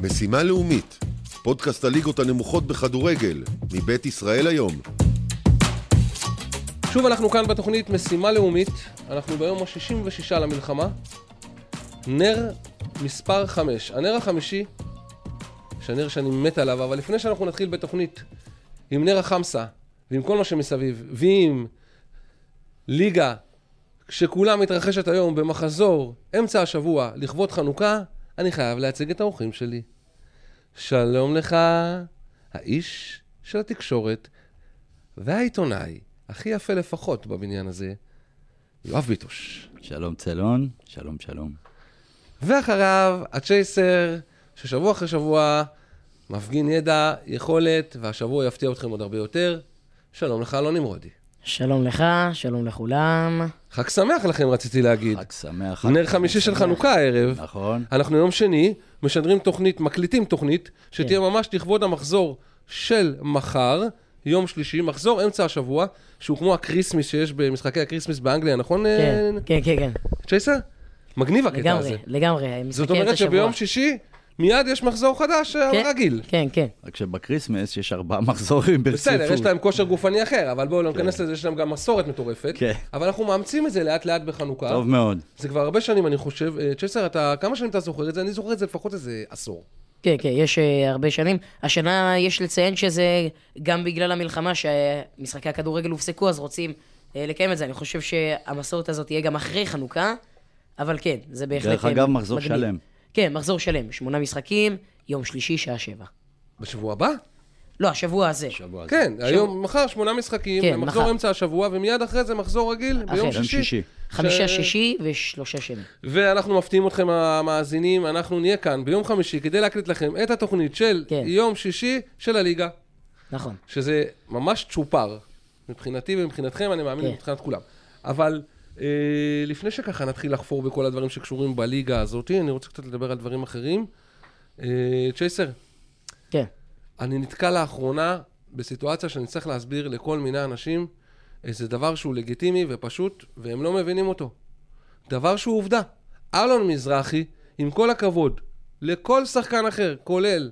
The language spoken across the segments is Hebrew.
משימה לאומית, פודקאסט הליגות הנמוכות בכדורגל, מבית ישראל היום. שוב אנחנו כאן בתוכנית משימה לאומית, אנחנו ביום ה-66 למלחמה, נר מספר 5. הנר החמישי, שהנר שאני מת עליו, אבל לפני שאנחנו נתחיל בתוכנית עם נר החמסה, ועם כל מה שמסביב, ועם ליגה שכולה מתרחשת היום במחזור אמצע השבוע לכבוד חנוכה, אני חייב להציג את האורחים שלי. שלום לך, האיש של התקשורת והעיתונאי הכי יפה לפחות בבניין הזה, יואב ביטוש. שלום צלון, שלום שלום. ואחריו, הצ'ייסר, ששבוע אחרי שבוע מפגין ידע, יכולת, והשבוע יפתיע אתכם עוד הרבה יותר. שלום לך, אלון נמרודי. שלום לך, שלום לכולם. חג שמח לכם, רציתי להגיד. חג שמח. נר חמישי של חנוכה הערב. נכון. אנחנו יום שני משדרים תוכנית, מקליטים תוכנית, שתהיה כן. ממש לכבוד המחזור של מחר, יום שלישי, מחזור אמצע השבוע, שהוא כמו הקריסמס שיש במשחקי הקריסמס באנגליה, נכון, כן, אה, כן, כן, כן. צ'ייסר? מגניב הקטע הזה. לגמרי, לגמרי. זאת אומרת. שביום שישי מיד יש מחזור חדש אה, כן, רגיל. כן, כן. רק שבקריסמס יש ארבעה מחזורים ברציפות. בסדר, יש להם כושר גופני אחר, אבל בואו לא ניכנס לזה, יש להם גם מסורת מטורפת. כן. אבל אנחנו מאמצים את זה לאט לאט בחנוכה. טוב מאוד. זה כבר הרבה שנים, אני חושב. אה, צ'ייסר, אתה, כמה שנים אתה זוכר את זה? אני זוכר את זה לפחות איזה עשור. כן, כן, יש אה, הרבה שנים. השנה יש לציין שזה גם בגלל המלחמה שמשחקי הכדורגל הופסקו, אז רוצים אה, לקיים את זה. אני חושב שהמסורת הזאת תהיה גם אחרי חנוכה, אבל כן, זה בהחלט... דרך אגב, מחזור מגניב. שלם. כן, מחזור שלם. שמונה משחקים, יום שלישי, שעה שבע. בשבוע הבא? לא, השבוע הזה. שבוע הזה. כן, היום, מחר שמונה משחקים, כן, מחזור מחר. אמצע השבוע, ומיד אחרי זה מחזור רגיל, ביום אחרי. יום שישי. שישי. חמישה ש- שישי ושלושה שני. ואנחנו מפתיעים אתכם המאזינים, אנחנו נהיה כאן ביום חמישי כדי להקליט לכם את התוכנית של כן. יום שישי של הליגה, נכון. שזה ממש צ'ופר, מבחינתי ומבחינתכם, אני מאמין כן. מבחינת כולם. אבל לפני שככה נתחיל לחפור בכל הדברים שקשורים בליגה הזאת, אני רוצה קצת לדבר על דברים אחרים. אה, צ'ייסר, כן. אני נתקע לאחרונה בסיטואציה שאני צריך להסביר לכל מיני אנשים איזה דבר שהוא לגיטימי ופשוט, והם לא מבינים אותו. דבר שהוא עובדה. אלון מזרחי, עם כל הכבוד, לכל שחקן אחר, כולל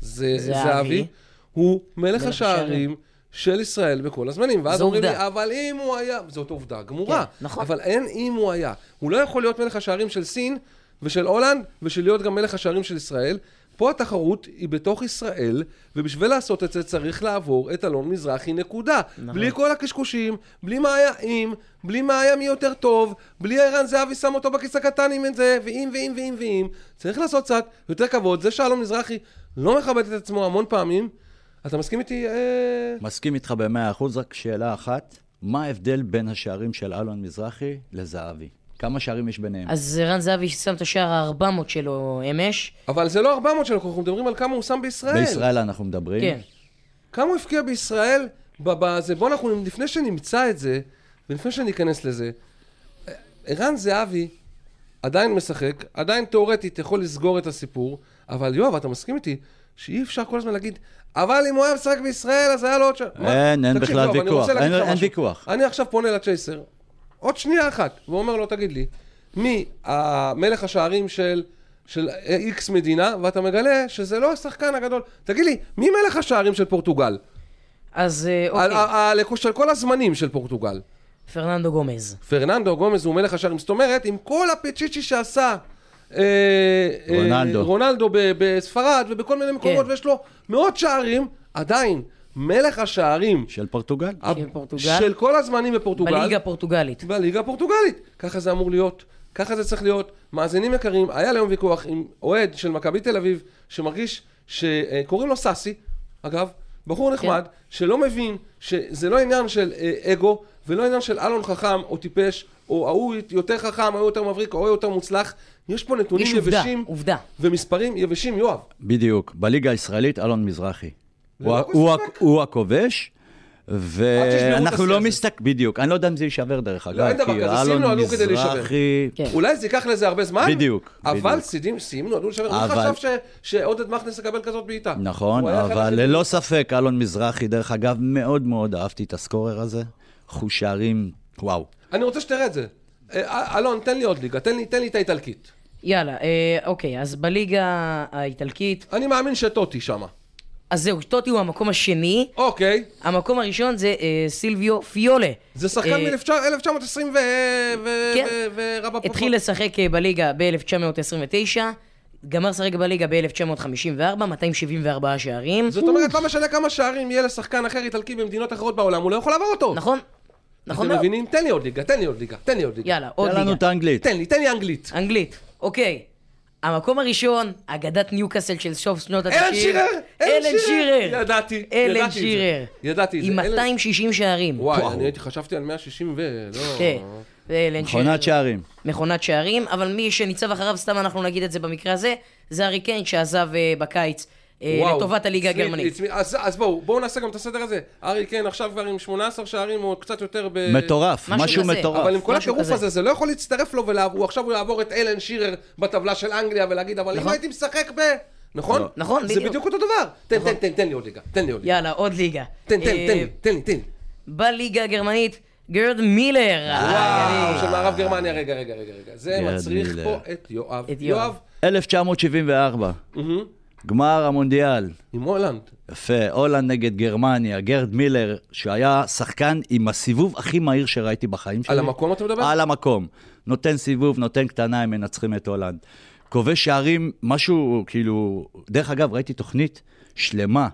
זה, זהבי. הוא מלך השערים של ישראל בכל הזמנים. ואז אומרים לי, עובדה. אבל אם הוא היה, זאת עובדה גמורה. כן, נכון. אבל אין אם הוא היה. הוא לא יכול להיות מלך השערים של סין ושל הולנד, ושל להיות גם מלך השערים של ישראל. פה התחרות היא בתוך ישראל, ובשביל לעשות את זה צריך לעבור את אלון מזרחי, נקודה. נכון. בלי כל הקשקושים, בלי מה היה אם, בלי מה היה מי יותר טוב, בלי ערן זהבי שם אותו בכיס הקטן עם את זה, ואם ואם ואם ואם. צריך לעשות קצת יותר כבוד. זה שאלון מזרחי לא מכבד את עצמו המון פעמים. אתה מסכים איתי? אה... מסכים איתך במאה אחוז, רק שאלה אחת. מה ההבדל בין השערים של אלון מזרחי לזהבי? כמה שערים יש ביניהם? אז רן זהבי שם את השער ה-400 שלו אמש. אבל זה לא 400 שלו, אנחנו מדברים על כמה הוא שם בישראל. בישראל אנחנו מדברים. כן. כמה הוא הפקיע בישראל? בזה, בוא אנחנו, לפני שנמצא את זה, ולפני שניכנס לזה, ערן זהבי עדיין משחק, עדיין תאורטית יכול לסגור את הסיפור, אבל יואב, אתה מסכים איתי שאי אפשר כל הזמן להגיד, אבל אם הוא היה משחק בישראל, אז היה לו עוד ש... מה? אין, אין בכלל אני ויכוח. אין-. ויכוח. אני עכשיו פונה לצ'ייסר, עוד שנייה אחת, ואומר לו, תגיד לי, מי המלך השערים של... של איקס מדינה, ואתה מגלה שזה לא השחקן הגדול. תגיד לי, מי מלך השערים של פורטוגל? אז אה, על- אוקיי, על- של כל הזמנים של פורטוגל. פרננדו גומז. פרננדו גומז הוא מלך השערים. זאת אומרת, עם כל הפיצ'יצ'י שעשה אה, אה, רונלדו. רונלדו ב- בספרד ובכל מיני מקומות, כן. ויש לו מאות שערים, עדיין, מלך השערים של פורטוגל? ה- פורטוגל. של כל הזמנים בפורטוגל. בליגה הפורטוגלית. בליגה הפורטוגלית. ככה זה אמור להיות, ככה זה צריך להיות. מאזינים יקרים, היה לי היום ויכוח עם אוהד של מכבי תל אביב, שמרגיש שקוראים לו סאסי, אגב, בחור נחמד, שלא מבין שזה לא עניין של אה, אגו, ולא עניין של אלון חכם או טיפש, או ההוא יותר חכם, ההוא יותר מבריק, או ההוא יותר מוצלח. יש פה נתונים יש עובדה, יבשים, עובדה. ומספרים יבשים, יואב. בדיוק. בליגה הישראלית, אלון מזרחי. הוא ה- כל הוא ה- ספק. הוא הכובש, ואנחנו לא. מסתק... בדיוק. אני לא יודע אם זה יישבר דרך אגב. אין דבר כי כזה, אלון נועדו כדי להישבר. מזרחי... כן. אולי זה ייקח לזה הרבה זמן, בדיוק, אבל שיאים נועדו לשבר. מי אבל- חשב ש- שעודד מכנס יקבל כזאת בעיטה? נכון, הוא אבל ללא ספק, אלון מזרחי, דרך אגב, מאוד מאוד אהבתי את הסקורר הזה. חוש שערים, וואו. אני רוצה שתראה את זה. אה, אלון, תן לי עוד ליגה, תן לי, תן לי את האיטלקית. יאללה, אה, אוקיי, אז בליגה האיטלקית, אני מאמין שטוטי שמה. אז זהו, טוטי הוא המקום השני, אוקיי. המקום הראשון זה אה, סילביו פיולה. זה שחקן אה, מ-1920 ו... ו- כן. ו- ורבא פופו. התחיל לשחק אה, בליגה ב-1929, גמר לשחק בליגה ב-1954, 274 שערים. זאת אומרת, לא משנה כמה שערים יהיה לשחקן אחר איטלקי במדינות אחרות בעולם, הוא לא יכול לעבור אותו. נכון, נכון אתם מאוד. מבינים? תן לי עוד ליגה, תן לי עוד ליגה, תן לי עוד ליגה. יאללה, עוד תן לנו ליגה. את האנגלית. תן לי, תן לי אנגלית. אנגלית, אוקיי. המקום הראשון, אגדת ניוקאסל של סוף שנות ה-90. אלן שירר! אלן שירר! ידעתי, אלן ידעתי את זה. שירר. ידעתי את זה. עם אלן- 260 שערים. וואי. אני הייתי, חשבתי על 160 ו... לא... כן. מכונת שערים. מכונת שערים, אבל מי שניצב אחריו, סתם אנחנו נגיד את זה במקרה הזה, זה ארי קיין שעזב אה, בקיץ וואו. לטובת הליגה הגרמנית. אז אז בואו, בואו נעשה גם את הסדר הזה. ארי קיין עכשיו כבר עם 18 שערים או קצת יותר ב... מטורף, משהו משהו כזה. מטורף. אבל עם כל הטירוף. הזה, זה לא יכול להצטרף לו ולעבור, עכשיו הוא יעבור את אלן שירר בטבלה של אנגליה ולהגיד, אבל אם נכון. הייתי משחק ב... נכון? לא. נכון, זה בדיוק. בדיוק אותו דבר. תן, תן, תן, תן לי עוד ליגה, תן לי עוד ליגה. יאללה, עוד ליגה. תן, תן, אה, תן לי, תן לי, תן לי. בליגה הגרמנית, גרד מילר. וואו, של מערב גרמניה, רגע, רגע, רגע. זה מצריך. פה את יואב. את יואב. יואב, 1974, מהמם, גמר המונדיאל. עם הולנד. יפה, הולנד נגד גרמניה, גרד מילר, שהיה שחקן עם הסיבוב הכי מהיר שראיתי בחיים שלי. על המקום אתה מדבר? על המקום. נותן סיבוב, נותן קטנה, הם מנצחים את הולנד. כובש שערים, משהו, כאילו... דרך אגב, ראיתי תוכנית שלמה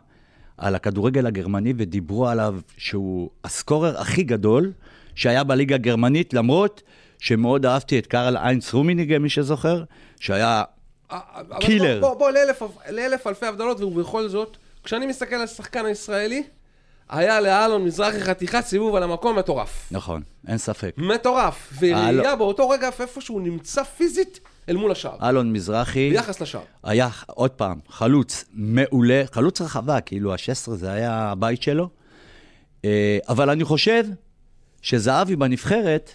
על הכדורגל הגרמני, ודיברו עליו שהוא הסקורר הכי גדול שהיה בליגה הגרמנית, למרות שמאוד אהבתי את קארל איינס רומיניגה, מי שזוכר, שהיה... אה, אבל קילר. בוא, בוא, לאלף, לאלף אלפי הבדלות, ובכל זאת, כשאני מסתכל על השחקן הישראלי, היה לאלון מזרחי חתיכת סיבוב על המקום מטורף. נכון, אין ספק. מטורף. וראייה באותו רגע איפה שהוא נמצא פיזית אל מול השער. אלון מזרחי ביחס לשער. היה, עוד פעם, חלוץ מעולה, חלוץ רחבה, כאילו ה-16 זה היה הבית שלו. אה, אבל אני חושב שזהבי בנבחרת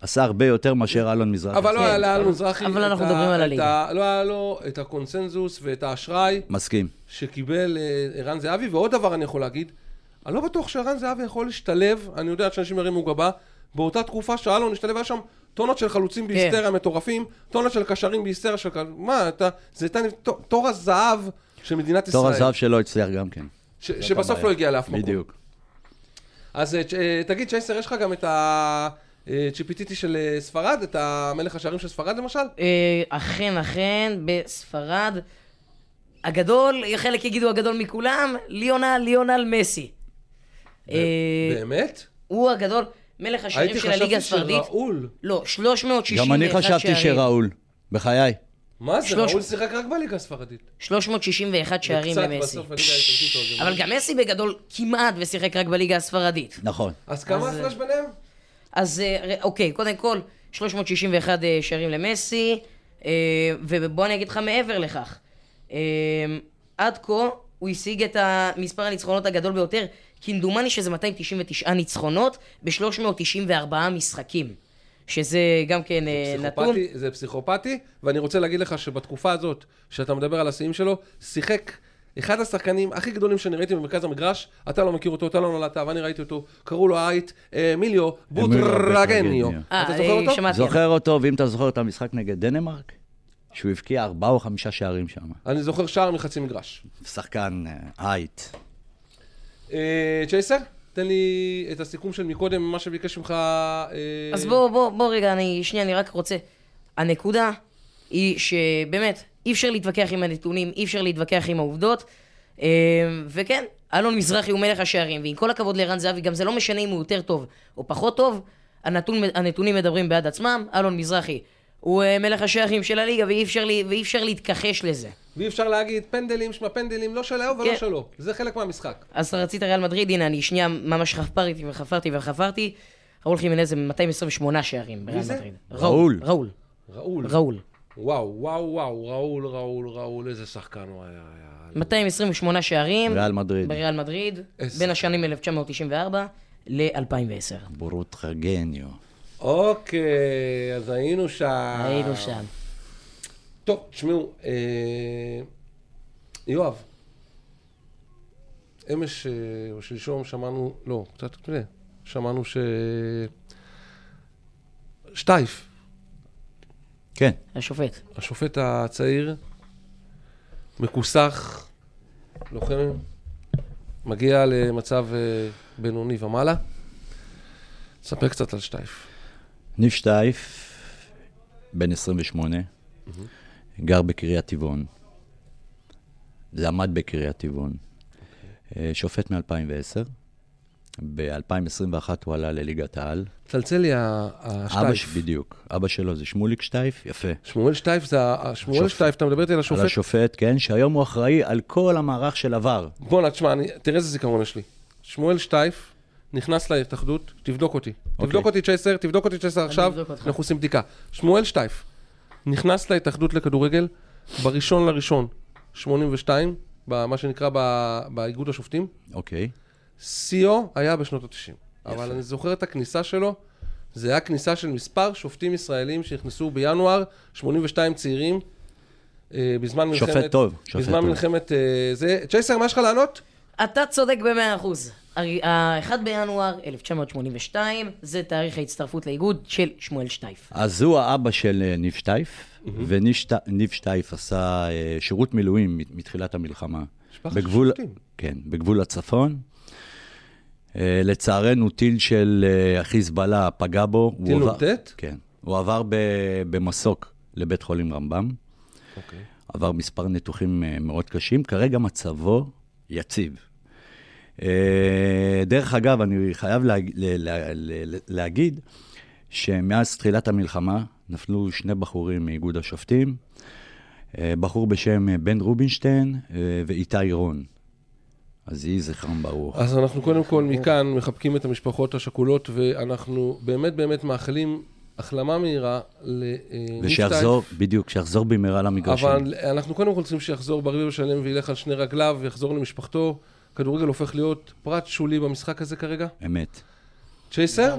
עשה הרבה יותר מאשר אלון מזרחי. אבל לא היה כן. לאלון מזרחי... אבל אנחנו מדברים על הליגה. לא היה לו את הקונסנזוס ואת האשראי מסכים. שקיבל אה, ערן זהבי, ועוד דבר אני יכול להגיד, אני לא בטוח שערן זהבי יכול להשתלב, אני יודע שאנשים ירימו גבה, באותה תקופה שאלון השתלב, היה שם טונות של חלוצים בהיסטריה מטורפים, טונות של קשרים בהיסטריה של... מה, אתה... זה הייתה תור הזהב של מדינת ישראל. תור הזהב שלו הצליח גם כן. שבסוף. לא הגיע לאף מקום. בדיוק. אז אה, תגיד, צ'ייסר, יש לך גם את ה... אה, צ'יפיצ'יטי של אה, ספרד, את המלך השערים של ספרד למשל? אה, אכן, אכן, בספרד. הגדול, חלק יגידו הגדול מכולם, ליונל, ליונל מסי. באמת? הוא הגדול, מלך השערים הייתי של הליגה חשבתי הספרדית. שראול. לא, 361 גם אני חשבתי שערים. שראול, בחיי. מה זה? ראול שיחק רק בליגה הספרדית. 361 שערים למסי. אבל גם מסי בגדול כמעט ושיחק רק בליגה הספרדית. נכון. אז כמה הפרש ביניהם? אז אה, אוקיי, קודם כל, 361 אה, שערים למסי, אה, ובוא אני אגיד לך מעבר לכך. עד כה הוא השיג את מספר הניצחונות הגדול ביותר, כמדומני שזה 299 ניצחונות ב-394 משחקים. שזה גם כן נתון. זה פסיכופתי, ואני רוצה להגיד לך שבתקופה הזאת, שאתה מדבר על השיאים שלו, שיחק אחד השחקנים הכי גדולים שאני ראיתי במרכז המגרש, אתה לא מכיר אותו, אתה לא נולדת, ואני ראיתי אותו, קראו לו האייט מיליו בוטרגניו. אה, אתה אני זוכר אותו? זוכר אותו, ואם אתה זוכר את המשחק נגד דנמרק, שהוא הבקיע ארבעה או חמישה שערים שם. אני זוכר שער מחצי מגרש. שחקן אה, אייט. אה, צ'ייסר, תן לי את הסיכום של מקודם, מה שביקש ממך... אה, אז בוא, בוא, בוא רגע, אני, שנייה, אני רק רוצה. הנקודה היא שבאמת, אי אפשר להתווכח עם הנתונים, אי אפשר להתווכח עם העובדות. אה, וכן, אלון מזרחי הוא מלך השערים, ועם כל הכבוד לערן זהבי, גם זה לא משנה אם הוא יותר טוב או פחות טוב, הנתון, הנתונים מדברים בעד עצמם, אלון מזרחי הוא אה, מלך השערים של הליגה, ואי אפשר, לי, ואי אפשר להתכחש לזה. ואי אפשר להגיד פנדלים, שמע פנדלים, לא שלו ולא כן. שלו. זה חלק מהמשחק. אז רצית ריאל מדריד, הנה, אני שנייה ממש חפרתי וחפרתי וחפרתי. ראול חימנז זה 228 שערים בריאל? מדריד. ראול. ראול. ראול. ראול. וואו, וואו, וואו, ראול, ראול, ראול, איזה שחקן הוא היה. היה. 228 שערים. ריאל מדריד. בריאל מדריד. איזה בין השנים 1994 ל-2010. בורות חרגניו. אוקיי, אז היינו שם. היינו שם. טוב, תשמעו, אה, יואב, אמש אה, או שלשום שמענו, לא, קצת לפני, שמענו ש... שטייף, כן. השופט. השופט הצעיר, מכוסח, לוחם, מגיע למצב אה, בינוני ומעלה. ספר קצת על שטייף. ניב שטייף, בן 28, גר בקריית טבעון. למד בקריית טבעון. אה, שופט מ-2010. ב-2021 הוא עלה לליגת העל. צלצל לי ה- אבא, ש- השטייף. בדיוק, אבא שלו זה שמוליק שטייף, יפה. שמואל שטייף זה. שמואל השופט. שטייף, אתה מדבר איתי על על השופט? השופט, כן, שהיום הוא אחראי על כל המערך של עבר. בואנה, תשמע, אני- תראה איזה זיכרון יש לי. שמואל שטייף נכנס להתאחדות, תבדוק אותי. אוקיי. תבדוק אותי צ'ייסר, תבדוק אותי צ'ייסר עכשיו. אנחנו עושים בדיקה. שמואל שטייף נכנס להתאחדות לכדורגל בראשון לראשון, 82, במה שנקרא באיגוד השופטים. אוקיי. שיאו היה בשנות ה-90. אבל אני זוכר את הכניסה שלו, זה היה כניסה של מספר שופטים ישראלים שנכנסו בינואר, 82 צעירים, אה, בזמן מלחמת... שופט טוב, שופט בזמן טוב. מלחמת... אה, זה... צ'ייסר, מה יש לך לענות? אתה צודק ב-100%. ה-1 בינואר 1982 זה תאריך ההצטרפות לאיגוד של שמואל שטייף. אז הוא האבא של אה, ניב שטייף, וניב שט- ניב שטייף עשה אה, שירות מילואים מת- מתחילת המלחמה. משפחת בגבול, שופטים. כן, בגבול הצפון. אה, לצערנו, טיל של אה, החיזבאללה פגע בו. טיל נ"ט? כן. הוא עבר ב- במסוק לבית חולים רמב"ם. אוקיי. עבר מספר ניתוחים אה, מאוד קשים, כרגע מצבו יציב. דרך אגב, אני חייב להג- ל- ל- ל- להגיד שמאז תחילת המלחמה נפלו שני בחורים מאיגוד השופטים, בחור בשם בן רובינשטיין ואיתי רון. אז יהי זכרם ברוך. אז אנחנו קודם כל מכאן מחבקים את המשפחות השכולות, ואנחנו באמת באמת מאחלים החלמה מהירה לניב ושיחזור, בדיוק, שיחזור במהרה למגרשים. אבל אנחנו קודם כל צריכים שיחזור בריא ושלם וילך על שני רגליו ויחזור למשפחתו. כדורגל הופך להיות פרט שולי במשחק הזה כרגע. אמת. צ'ייסר.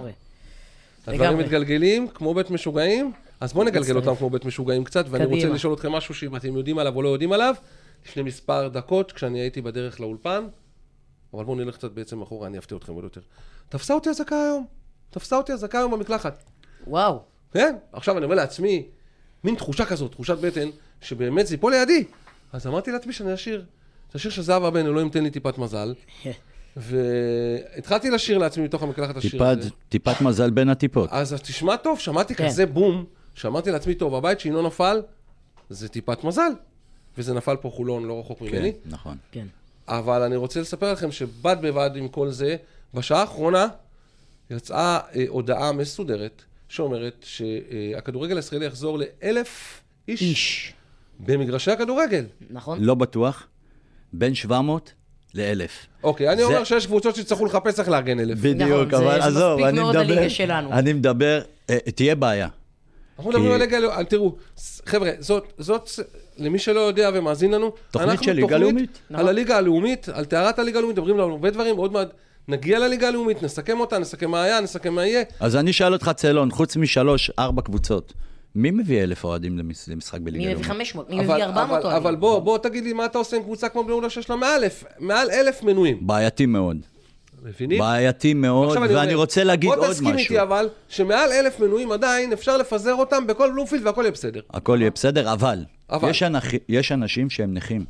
הדברים. מתגלגלים כמו בית משוגעים, אז בואו נגלגל. אותם כמו בית משוגעים קצת, ואני. רוצה לשאול אתכם משהו שאם אתם יודעים עליו או לא יודעים עליו, לפני מספר דקות, כשאני הייתי בדרך לאולפן, אבל בואו נלך קצת בעצם אחורה, אני אפתיע אתכם עוד יותר. תפסה אותי אזעקה היום, תפסה אותי אזעקה היום במקלחת. וואו. כן, עכשיו אני אומר לעצמי, מין תחושה כזאת, תחושת בטן, שבאמת זה ייפול לידי. אז אמרתי לעצמי שאני אשיר, את השיר של זהבה בן, אלוהים תן לי טיפת מזל. והתחלתי לשיר לעצמי מתוך המקלחת השיר טיפת, הזה. טיפת מזל בין הטיפות. אז תשמע טוב, שמעתי כן. כזה בום, שאמרתי לעצמי, טוב, הבית לא נפל, זה טיפת מזל. וזה נפל פה חולון, לא רחוק ממני. כן, נכון. כן. אבל אני רוצה לספר לכם שבד בבד עם כל זה, בשעה האחרונה יצאה אה, הודעה מסודרת שאומרת שהכדורגל הישראלי יחזור לאלף איש, איש. במגרשי הכדורגל. נכון? לא בטוח, בין 700 ל-1,000. אוקיי, אני זה- אומר שיש קבוצות שיצטרכו לחפש איך לארגן אלף. בדיוק, נכון, אבל זה עזוב, אני מדבר, הליגה שלנו. אני מדבר, אה, תהיה בעיה. אנחנו מדברים כי- על ליגה, לאומית. תראו, חבר'ה, זאת, זאת, למי שלא יודע ומאזין לנו, תוכנית אנחנו של ליגה לאומית. על נכון. הליגה הלאומית, על טהרת הליגה הלאומית, מדברים על הרבה דברים, עוד מעט נגיע לליגה הלאומית, נסכם אותה, נסכם מה היה, נסכם מה יהיה. אז אני אשאל אותך, צלון, חוץ משלוש, ארבע קבוצות, מי מביא אלף אוהדים למש- למשחק בליגה מי מביא לאומית? 500? מי מביא 400 אבל, אבל בוא, בוא תגיד לי מה אתה עושה עם קבוצה כמו בני יהודה שיש לה מעל אלף, מעל אלף מנויים. בעייתי מאוד. מבינים? בעייתי מאוד, ואני אומר, רוצה להגיד עוד בוא תסכים משהו. איתי אבל, שמעל אלף מנויים עדיין אפשר לפזר אותם בכל בלומפילד והכל יהיה בסדר. הכל יהיה בסדר, אבל, אבל. יש אנכ- יש אנשים שהם נכים,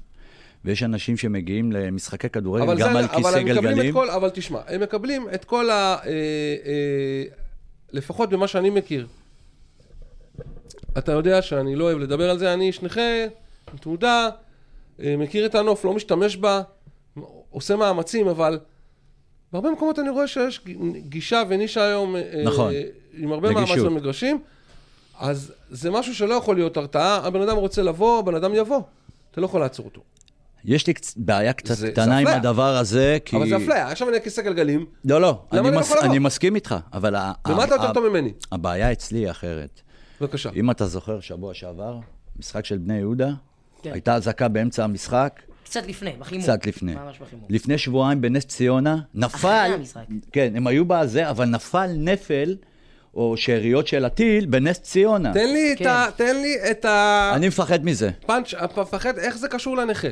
ויש אנשים שמגיעים למשחקי כדורגל גם זה- על כיסא גלגלים. כל, אבל תשמע, הם מקבלים את כל ה... אה, אה, לפחות במה שאני מכיר. אתה יודע שאני לא אוהב לדבר על זה, אני איש נכה, עם תעודה, אה, מכיר את הנוף, לא משתמש בה, עושה מאמצים, אבל בהרבה מקומות אני רואה שיש גישה ונישה היום, אה, נכון. עם הרבה מאמץ. במגרשים, אז זה משהו שלא יכול להיות הרתעה, הבן אדם רוצה לבוא, הבן אדם יבוא, אתה לא יכול לעצור אותו. יש לי קצ- בעיה קצת זה- זה קטנה עם. הדבר הזה, כי... אבל זה אפליה, עכשיו אני הכיסא גלגלים, לא, לא, אני אני לא מס- לבוא? אני מסכים איתך, אבל... ומה אתה יותר טוב ממני? הבעיה אצלי היא אחרת. בבקשה. אם אתה זוכר, שבוע שעבר, משחק של בני יהודה, כן. הייתה אזעקה באמצע המשחק, קצת לפני, בחימום. קצת לפני. ממש בחימום. לפני שבועיים בנס ציונה, נפל, אחרי המשחק. כן, הם היו בזה, אבל נפל נפל, או שאריות של הטיל, בנס ציונה. תן לי את כן. ה... תן לי את ה... אני מפחד מזה. פאנץ', אתה מפחד, איך זה קשור לנכה?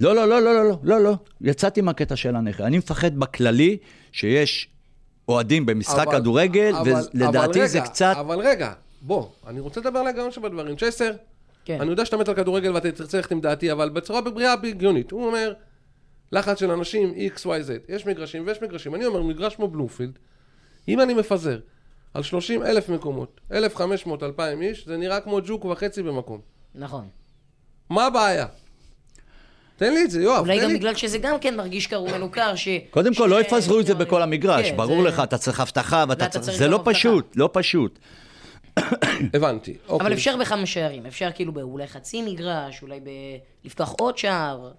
לא, לא, לא, לא, לא, לא, לא. יצאתי מהקטע של הנכה. אני מפחד בכללי שיש אוהדים במשחק אבל- כדורגל, אבל- ולדעתי אבל זה רגע, קצת... אבל רגע, בוא, אני רוצה לדבר על ההיגיון שבדברים. צ'ייסר, כן. אני יודע שאתה מת על כדורגל ואתה תרצה ללכת עם דעתי, אבל בצורה בריאה הגיונית. הוא אומר, לחץ של אנשים, x, y, z. יש מגרשים ויש מגרשים. אני אומר, מגרש כמו בלומפילד, אם אני מפזר על 30 אלף מקומות, 1,500, 2,000 איש, זה נראה כמו ג'וק וחצי במקום. נכון. מה הבעיה? תן לי את זה, יואב, אולי גם לי. בגלל שזה גם כן מרגיש קרוב מנוכר, ש... קודם כל, ש- לא יפזרו את זה ש- בכל המגרש, כן, ברור זה- לך, אתה צריך אבטחה, ואתה צריך... זה לא. פשוט, לא פשוט. הבנתי. אוקיי. אבל אפשר בכמה שערים, אפשר כאילו אולי חצי מגרש, אולי ב... לפתוח עוד שער.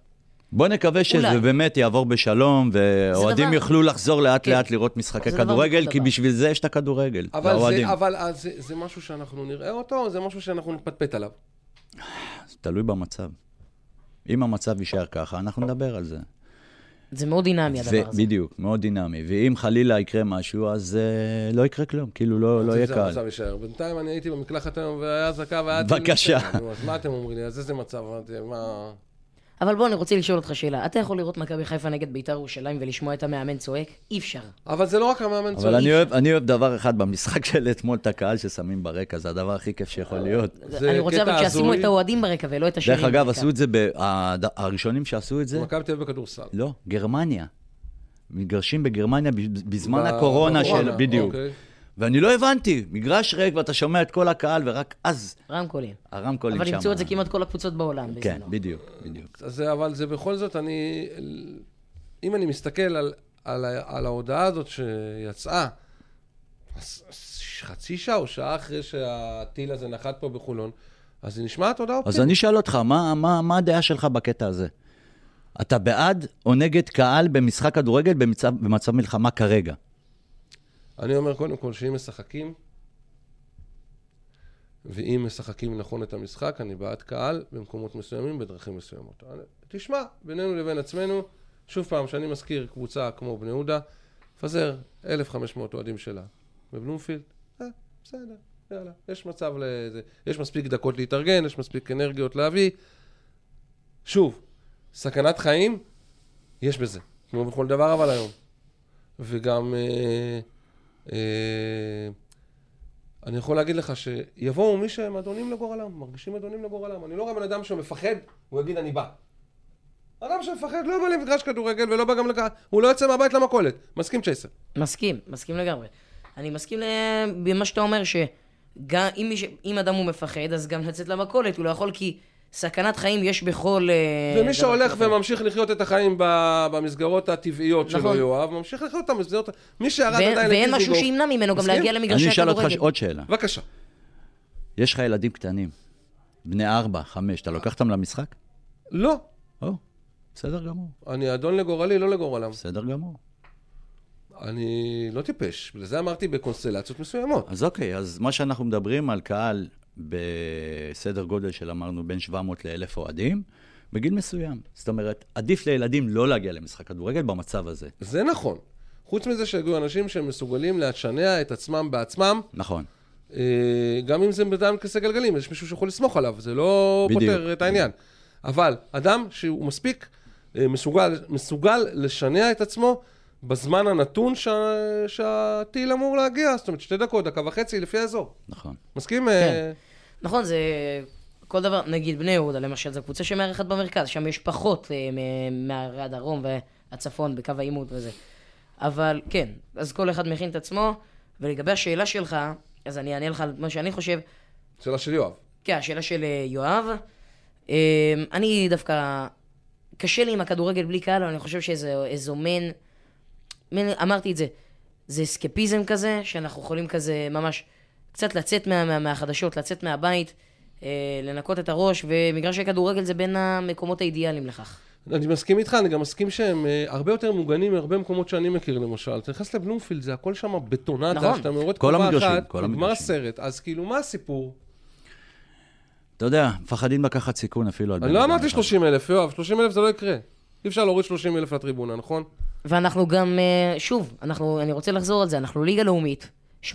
בוא נקווה שזה אולי. באמת יעבור בשלום, ואוהדים דבר- יוכלו לחזור לאט כן. לאט לראות משחקי כדורגל, כי דבר. בשביל זה יש את הכדורגל, אבל, לאוהדים. זה, אבל אז זה, זה משהו שאנחנו נראה אותו, או זה משהו שאנחנו נפטפט עליו? זה תלוי במצב. אם המצב יישאר ככה, אנחנו נדבר על זה. זה מאוד דינמי הדבר הזה. בדיוק, מאוד דינמי. ואם חלילה יקרה משהו, אז uh, לא יקרה כלום, כאילו לא, לא יהיה זה קל. המצב יישאר. בינתיים אני הייתי במקלחת היום והיה אזעקה והיה... בבקשה. אז מה אתם אומרים לי? אז איזה מצב? אמרתי, מה... אבל בוא, אני רוצה לשאול אותך שאלה. אתה יכול לראות מכבי חיפה נגד בית"ר ירושלים ולשמוע את המאמן צועק? אי אפשר. אבל זה לא רק המאמן אבל צועק. אני אוהב, אני אוהב דבר אחד במשחק של אתמול, את הקהל ששמים ברקע, זה הדבר הכי כיף שיכול להיות. זה אני רוצה אבל שישימו. את האוהדים ברקע ולא את השירים דרך אגב, ברקע. עשו את זה, ב... הד- הראשונים שעשו את זה, מכבי תל אביב בכדורסל. לא, גרמניה. מגרשים בגרמניה ב- בזמן ב- הקורונה של... בדיוק. אוקיי. ואני לא הבנתי, מגרש ריק ואתה שומע את כל הקהל, ורק אז רמקולים. הרמקולים שם. אבל ימצאו את זה כמעט כל הקבוצות בעולם כן, בזמנו. בדיוק, בדיוק. אז זה, אבל זה בכל זאת, אני... אם אני מסתכל על, על, על ההודעה הזאת שיצאה, חצי שעה או שעה אחרי שהטיל הזה נחת פה בחולון, אז זה נשמעת הודעה אז אופטימית. אני אשאל אותך, מה, מה, מה הדעה שלך בקטע הזה? אתה בעד או נגד קהל במשחק כדורגל במצב, במצב מלחמה כרגע? אני אומר קודם כל שאם משחקים, ואם משחקים נכון את המשחק, אני בעד קהל במקומות מסוימים, בדרכים מסוימות. אני- תשמע, בינינו לבין עצמנו, שוב פעם, שאני מזכיר קבוצה כמו בני יהודה, פזר 1,500 אוהדים שלה בבלומפילד, אה, בסדר, יאללה, יש מצב לזה, יש מספיק דקות להתארגן, יש מספיק אנרגיות להביא. שוב, סכנת חיים, יש בזה, כמו בכל דבר אבל היום. וגם אה, אני יכול להגיד לך שיבואו מי שהם אדונים לגורלם, מרגישים אדונים לגורלם. אני לא רואה בן אדם שמפחד, הוא יגיד אני בא. אדם שמפחד לא בא למגרש כדורגל ולא בא גם לקהל, הוא לא יוצא מהבית למכולת. מסכים צ'ייסר? מסכים, מסכים לגמרי. אני מסכים במה שאתה אומר, שגם אם, מיש... אם אדם הוא מפחד, אז גם לצאת למכולת הוא לא יכול, כי סכנת חיים יש בכל... אה, ומי שהולך כזה. וממשיך לחיות את החיים ב- במסגרות הטבעיות שלו, נכון. יואב, ממשיך לחיות אותם במסגרות... מי שירד ואין, עדיין ואין לדיזינגוף- משהו שימנע ממנו גם? להגיע למגרשי אני אשאל אותך הכדורגל. עוד שאלה. בבקשה. יש לך ילדים קטנים, בני ארבע, חמש, אתה לוקח אותם למשחק? לא. או, בסדר גמור, אני אדון לגורלי, לא לגורלם. בסדר גמור. אני לא טיפש. בגלל זה אמרתי בקונסטלציות מסוימות. אז אוקיי, אז מה שאנחנו מדברים על קהל בסדר גודל של אמרנו בין 700 ל-1,000 אוהדים, בגיל מסוים. זאת אומרת, עדיף לילדים לא להגיע למשחק כדורגל במצב הזה. זה נכון. חוץ מזה שהגיעו אנשים שמסוגלים לשנע את עצמם בעצמם, נכון. אה, גם אם זה בן כיסא גלגלים, יש מישהו שיכול לסמוך עליו, זה לא בדיוק. פותר את העניין. אבל אדם שהוא מספיק אה, מסוגל, מסוגל לשנע את עצמו בזמן הנתון שה, שהטיל אמור להגיע, זאת אומרת שתי דקות, דקה וחצי לפי האזור. נכון. מסכים? כן. אה, נכון, זה... כל דבר, נגיד בני יהודה למשל, זו קבוצה שמארחת במרכז, שם יש פחות אה, מ- מהרי הדרום והצפון בקו העימות וזה. אבל כן, אז כל אחד מכין את עצמו, ולגבי השאלה שלך, אז אני אענה לך על מה שאני חושב. שאלה של יואב. כן, השאלה של אה, יואב. אה, אני דווקא... קשה לי עם הכדורגל בלי קהל, אבל אני חושב שזה איזו מין... מין... אמרתי את זה. זה אסקפיזם כזה, שאנחנו יכולים כזה ממש קצת לצאת מה, מה, מהחדשות, לצאת מהבית, אה, לנקות את הראש, ומגרשי כדורגל זה בין המקומות האידיאליים לכך. אני מסכים איתך, אני גם מסכים שהם אה, הרבה יותר מוגנים מהרבה מקומות שאני מכיר למשל. אתה נכנס לבלומפילד, זה הכל שם בטונדה, נכון. שאתה קומה המגרשים, אחת, כל נגמר. הסרט. אז כאילו, מה הסיפור? אתה יודע, מפחדים לקחת סיכון אפילו על אני לא אמרתי אחד. 30 אלף, יואב, 30 אלף זה לא יקרה. אי אפשר להוריד 30 אלף לטריבונה, נכון? ואנחנו גם, אה, שוב, אנחנו, אני רוצה לחזור על זה, אנחנו ליגה לאומית, 80%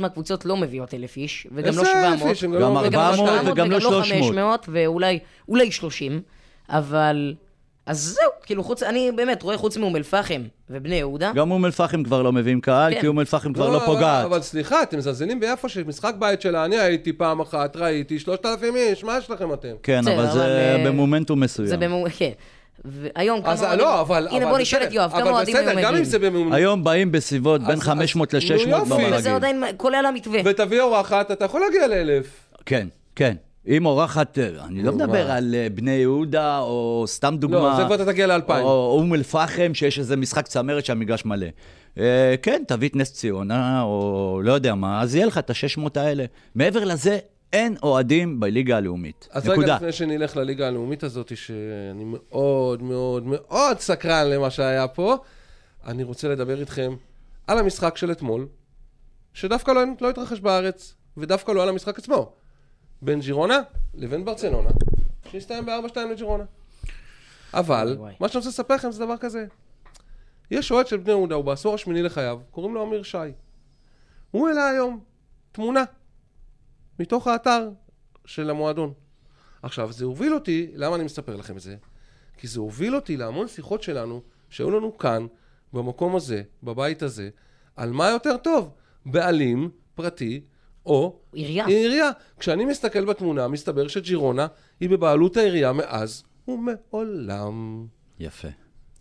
מהקבוצות לא מביאות אלף איש, וגם לא איזה 700. אלף איש, גם לא- ארבע- 400 וגם לא 300. 500, ואולי אולי 30, אבל אז זהו, כאילו חוץ, אני באמת רואה חוץ מאום אל-פחם ובני יהודה. גם אום אל-פחם כבר לא מביאים קהל, כן. כי אום אל-פחם כבר לא אבל- פוגעת. אבל סליחה, אתם מזלזלים ביפו שמשחק בית שלה, אני הייתי פעם אחת, ראיתי 3,000 איש, מה יש לכם אתם? כן, אבל זה אה, במומנטום מסוים. זה במום... כן. והיום כמה אז אוהדים... לא, אבל... הנה אבל בוא נשאל בסדר, את יואב, כמה אבל אוהדים בסדר, היום גם אם מגיעים? זה בממוצע... היום באים בסביבות בין אז- 500 אז- נו, ל-600 יופי. ברגיל. אבל זה עדיין כולל המתווה. ותביא אורחת, אתה יכול להגיע לאלף. כן, כן. אם אורחת, אה, אני לא מדבר? על אה, בני יהודה, או סתם דוגמה. לא, זה כבר אתה תגיע לאלפיים. או אום אל-פחם, שיש איזה משחק צמרת שהמגרש מלא. אה, כן, תביא את נס ציונה, או לא יודע מה, אז יהיה לך את ה-600 האלה. מעבר לזה, אין אוהדים בליגה הלאומית. אז רגע נקודה. לפני שנלך לליגה הלאומית הזאת, שאני מאוד מאוד מאוד סקרן למה שהיה פה, אני רוצה לדבר איתכם על המשחק של אתמול, שדווקא לא, לא התרחש בארץ, ודווקא לא על המשחק עצמו, בין ג'ירונה לבין ברצלונה, שהסתיים ב-4-2 לג'ירונה. אבל, וואי. מה שאני רוצה לספר לכם זה דבר כזה. יש אוהד של בני יהודה, הוא בעשור השמיני לחייו, קוראים לו אמיר שי. הוא העלה היום תמונה מתוך האתר של המועדון. עכשיו, זה הוביל אותי, למה אני מספר לכם את זה? כי זה הוביל אותי להמון שיחות שלנו, שהיו לנו כאן, במקום הזה, בבית הזה, על מה יותר טוב, בעלים, פרטי, או עירייה. עירייה. כשאני מסתכל בתמונה, מסתבר שג'ירונה היא בבעלות העירייה מאז ומעולם. יפה.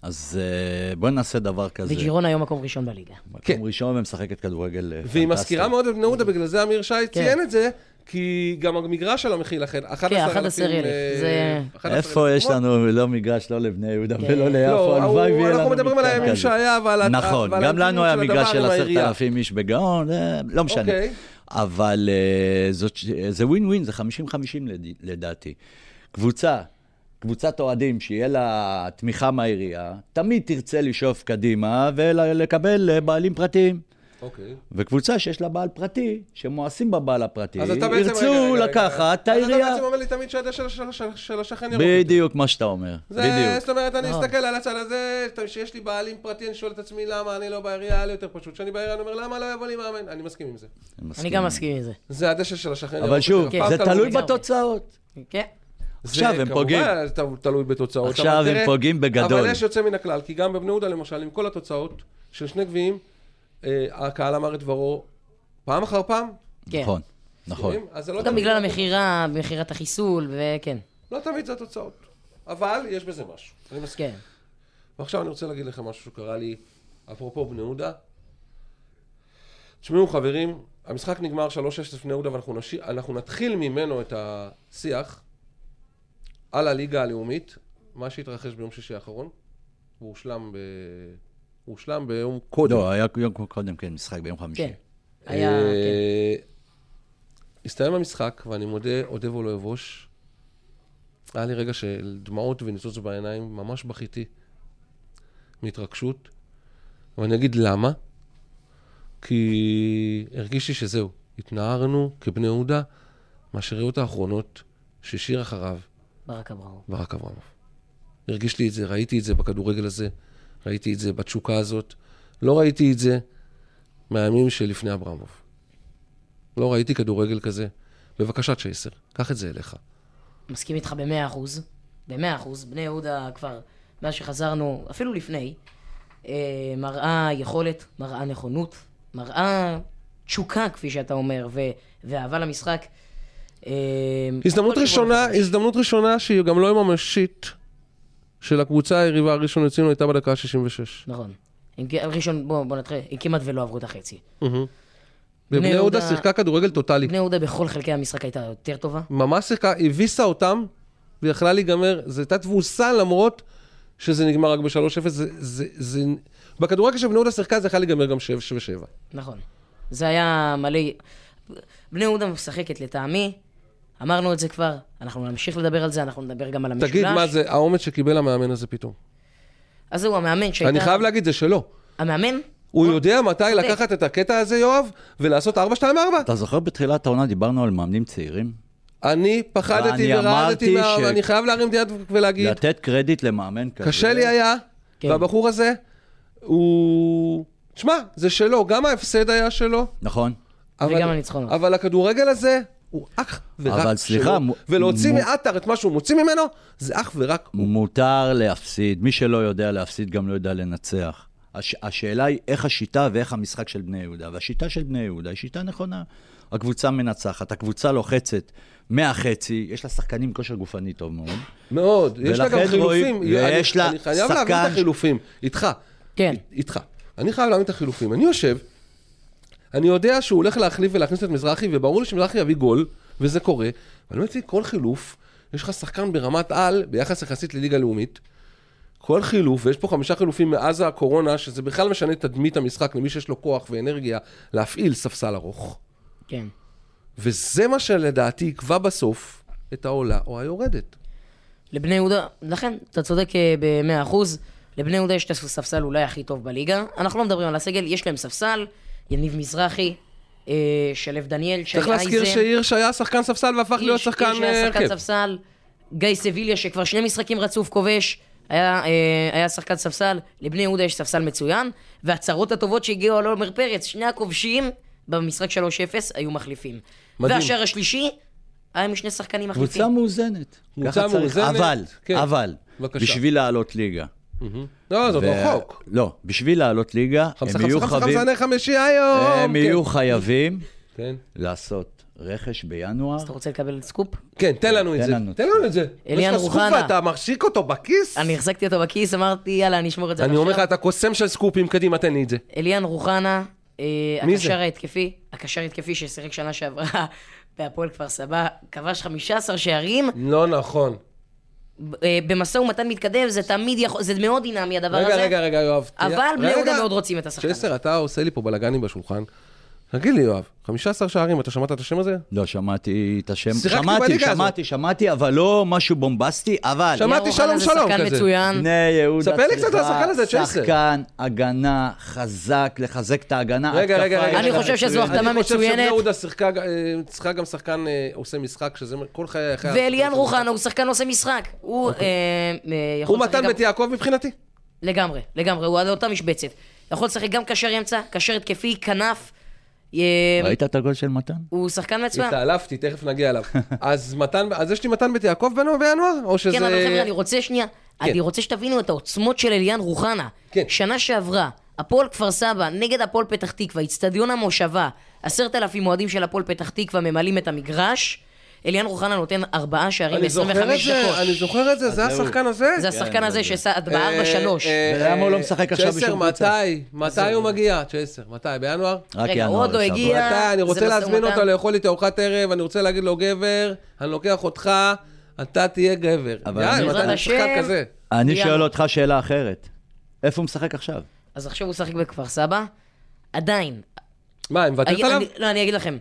אז אה, בואי נעשה דבר כזה. וג'ירונה היום מקום ראשון בליגה. כן. מקום ראשון ומשחקת כדורגל אה, והיא מזכירה מאוד את בני יהודה, בגלל זה אמיר שי ציין את זה, כי גם המגרש שלו מכיל לכן 11,000... 11,000, אה, זה- 11,000 איפה יש. לנו לא מגרש, לא לבני יהודה כן. ולא ליפו, לא, הלוואי הוא- ויהיה לנו אנחנו מדברים על הימים. שהיה, ועל נכון, גם לנו היה של מגרש של עם עשרת העירייה. אלפים איש בגאון, לא משנה. אוקיי. אבל זה ווין ווין, זה 50-50 לד- לדעתי. קבוצה, קבוצת אוהדים שיהיה לה תמיכה מהעירייה, תמיד תרצה לשאוף קדימה ולקבל אה, בעלים פרטיים. אוקיי. וקבוצה שיש לה בעל פרטי, שמואסים בבעל הפרטי, אז ירצו רגע, רגע. לקחת את אז העירייה. אתה בעצם אומר לי תמיד שהדשא של- של- של- של השכן ירוק. בדיוק מה שאתה אומר, זה, בדיוק. זאת אומרת, אני נכון. אסתכל על הצד הזה, שיש לי בעלים פרטי, אני שואל את עצמי למה אני לא בעירייה, היה לי יותר פשוט. כשאני בעירייה, אני אומר, למה לא יבוא לי מאמן? אני מסכים עם זה. אני גם מסכים עם זה. זה הדשא של השכן אבל ירוק שוב, יותר. הפעם זה תלוי. בתוצאות. כן. עכשיו זה הם פוגעים. כמובן ת- תלוי בתוצאות. עכשיו הם פוגעים בגדול. אבל יש יוצא מן הכלל, כי גם בבני יהודה למשל, עם כל התוצאות של שני גביעים, אה, הקהל אמר את דברו פעם אחר פעם. כן. נכון, נכון. זה לא גם בגלל המכירה, מכירת החיסול, וכן. לא תמיד זה התוצאות. אבל יש בזה משהו. אני מסכים. כן. ועכשיו אני רוצה להגיד לכם משהו שקרה לי, אפרופו בני יהודה. תשמעו חברים, המשחק נגמר 3-6 לפני יהודה ואנחנו נתחיל ממנו את השיח על הליגה הלאומית, מה שהתרחש ביום שישי האחרון, והוא הושלם ב... הוא הושלם ביום קודם. לא, היה יום קודם, כן, משחק ביום חמישי. כן. היה, אה, כן. הסתיים המשחק, ואני מודה, אודה ולא אבוש. היה לי רגע של דמעות וניצוץ בעיניים, ממש בכיתי מהתרגשות. ואני אגיד למה. כי הרגיש לי שזהו, התנערנו כבני יהודה מהשאריות האחרונות שהשאיר אחריו ברק אברהם. ברק אברמוב. הרגיש לי את זה, ראיתי את זה בכדורגל הזה, ראיתי את זה בתשוקה הזאת. לא ראיתי את זה מהימים שלפני אברמוב. לא ראיתי כדורגל כזה. בבקשה, צ'ייסר, קח את זה אליך. מסכים איתך במאה אחוז. במאה אחוז. בני יהודה כבר, מאז שחזרנו, אפילו לפני, אה, מראה יכולת, מראה נכונות, מראה תשוקה, כפי שאתה אומר, ו- ואהבה למשחק. אה, הזדמנות ראשונה. הזדמנות ראשונה שהיא גם לא ממשית של הקבוצה היריבה הראשון לציון הייתה בדקה ה-66. נכון. ראשון, בוא, בוא נתחיל, הם כמעט ולא עברו את החצי. ובני יהודה יהודה- שיחקה כדורגל טוטאלי. בני יהודה בכל חלקי המשחק הייתה יותר טובה. ממש שיחקה, הביסה אותם, ויכלה להיגמר, זו הייתה תבוסה למרות שזה נגמר רק ב-3-0, זה, זה, זה... בכדורגל שבני יהודה שיחקה זה יכול להיגמר גם 7 ו-7. נכון. זה היה מלא... בני יהודה משחקת לטעמי, אמרנו את זה כבר, אנחנו נמשיך לדבר על זה, אנחנו נדבר גם על המשולש. תגיד, מה זה האומץ שקיבל המאמן הזה פתאום? אז זהו, המאמן שהייתה... אני חייב להגיד, זה שלו. המאמן? הוא יודע מתי צודק. לקחת את הקטע הזה, יואב, ולעשות 4-2-4. אתה זוכר בתחילת העונה דיברנו על מאמנים צעירים? אני פחדתי ורעדתי, ש- אני חייב להרים יד ולהגיד, לתת קרדיט למאמן כזה. קשה לי היה, כן. והבחור הזה, הוא... תשמע, זה שלו, גם ההפסד היה שלו, נכון. אבל, וגם הניצחונות. אבל הכדורגל הזה, הוא אך ורק אבל סליחה, שלו, ולהוציא מו- מעטר את מה שהוא מוציא ממנו, זה אך ורק הוא. מותר להפסיד. מי שלא יודע להפסיד גם לא יודע לנצח. הש... השאלה היא איך השיטה ואיך המשחק של בני יהודה. והשיטה של בני יהודה היא שיטה נכונה. הקבוצה מנצחת, הקבוצה לוחצת מהחצי, יש לה שחקנים כושר גופני טוב מאוד. מאוד, יש לה גם חילופים. רואים- ויש אני- לה אני חייב להבין את שחקן- החילופים, איתך. כן. איתך. אני חייב להבין את החילופים. אני יושב, אני יודע שהוא הולך להחליף ולהכניס את מזרחי, וברור לי שמזרחי יביא גול, וזה קורה. ואני אומר לעצמי, כל חילוף, יש לך שחקן ברמת על, ביחס יחסית לליגה לאומית. כל חילוף, ויש פה חמישה חילופים מאז הקורונה, שזה בכלל משנה את תדמית המשחק למי שיש לו כוח ואנרגיה להפעיל ספסל ארוך. כן. וזה מה שלדעתי יקבע בסוף את העולה או היורדת. לבני יהודה, לכן, אתה צודק אה, במאה אחוז. לבני יהודה יש את הספסל אולי הכי טוב בליגה. אנחנו לא מדברים על הסגל, יש להם ספסל, יניב מזרחי, אה, שלו דניאל, שי צריך להזכיר אייזן. שהירש היה שחקן ספסל והפך להיות שחקן היה אה, שחקן הרכב. ספסל, גיא סביליה שכבר שני משחקים רצוף כובש, היה, אה, היה שחקן ספסל, לבני יהודה יש ספסל מצוין, והצהרות הטובות שהגיעו על עומר פרץ, שני הכובשים במשחק 3-0 היו מחליפים. מדהים. והשער השלישי היה משני שחקנים מחליפים. קבוצה מאוזנת. קבוצה. מאוזנת, אבל, כן. אבל, בבקשה. בשביל לעלות ליגה. לא, זאת ו- רחוק. לא, בשביל לעלות ליגה, חמסה הם יהיו חמסה חמסה חייבים, חמסה חמישי היום. הם כן. יהיו חייבים כן. לעשות רכש בינואר. אתה רוצה לקבל סקופ? כן, תן לנו את זה. תן לנו את זה. אליאן יש לך סקופ רוחנה. ואתה מחזיק אותו בכיס? אני החזקתי אותו בכיס, אמרתי, יאללה, אני אשמור את זה. אני אומר לך, לעכשיו." אתה קוסם של סקופים, קדימה, תן לי את זה. אליאן רוחנה, אה, זה? הקשר ההתקפי, הקשר ההתקפי ששיחק שנה שעברה בהפועל כפר סבא, כבש 15 שערים. לא נכון. אה, במשא ומתן מתקדם, זה תמיד יכול, זה מאוד דינמי הדבר רגע, הזה. רגע, רגע, יואב. אבל בני יהודה רגע. מאוד רוצים את השחקן. שסר, אתה עושה לי פה בלאגנים בשולחן. תגיד לי, יואב, 15 שערים, אתה שמעת את השם הזה? לא, שמעתי את השם. שמעתי. שמעתי, שמעתי, אבל לא משהו בומבסטי, אבל... שמעתי שלום שלום שחקן כזה. מצוין. בני יהודה ספר לי קצת על השחקן הזה, צ'ייסר. שחקן הגנה חזק, לחזק את ההגנה. רגע, רגע, רגע. אני חושב שזו מצוינת. החתמה אני חושב שבני מצוינת. יהודה שיחקה, אה, צריכה גם שחקן אה, עושה משחק, שזה כל חיי... חיי- ואליאן רוחנה הוא שחקן עושה משחק. הוא אה, אה, הוא מתן בית יעקב מבחינתי? לגמרי, לגמרי, הוא על אותה משבצת. יכול לשחק גם קשר אמצע, קשר התקפי, כנף. אה, ראית את הגול של מתן? הוא שחקן מצוין. התעלפתי, תכף נגיע אליו. אז מתן, אז יש לי מתן בית יעקב בנו בינואר? או שזה... כן, אבל חבר'ה, אני רוצה שנייה, כן. אני רוצה שתבינו את העוצמות של אליאן רוחנה. כן. שנה שעברה, הפועל כפר סבא נגד הפועל פתח תקווה, אצטדיון המושבה, עשרת אלפים אוהדים של הפועל פתח תקווה ממלאים את המגרש, אליאן רוחנה נותן ארבעה שערים אני זוכר את ב-25 זה, דקות. אני זוכר את זה, זה זהו. השחקן הזה? זה השחקן הזה שעשה אה, בארבע שלוש. ולמה הוא לא משחק עכשיו צ'סר, בשום קבוצה? מתי? מתי הוא מגיע? צ'סר, מתי? בינואר? רק רגע, הוא ינואר עוד לא. הגיע. מתי? אני רוצה להזמין. אותו לאכול איתי ארוחת ערב, אני רוצה להגיד לו, גבר, אני לוקח אותך, אתה תהיה גבר. יאללה, אני- מתי אני שחקן השם. כזה? אני ינואר. שואל אותך שאלה אחרת. איפה הוא משחק עכשיו? אז עכשיו הוא משחק בכפר סבא. עדיין, מה, היא מוותרת עליו? לא, אני אגיד לכם.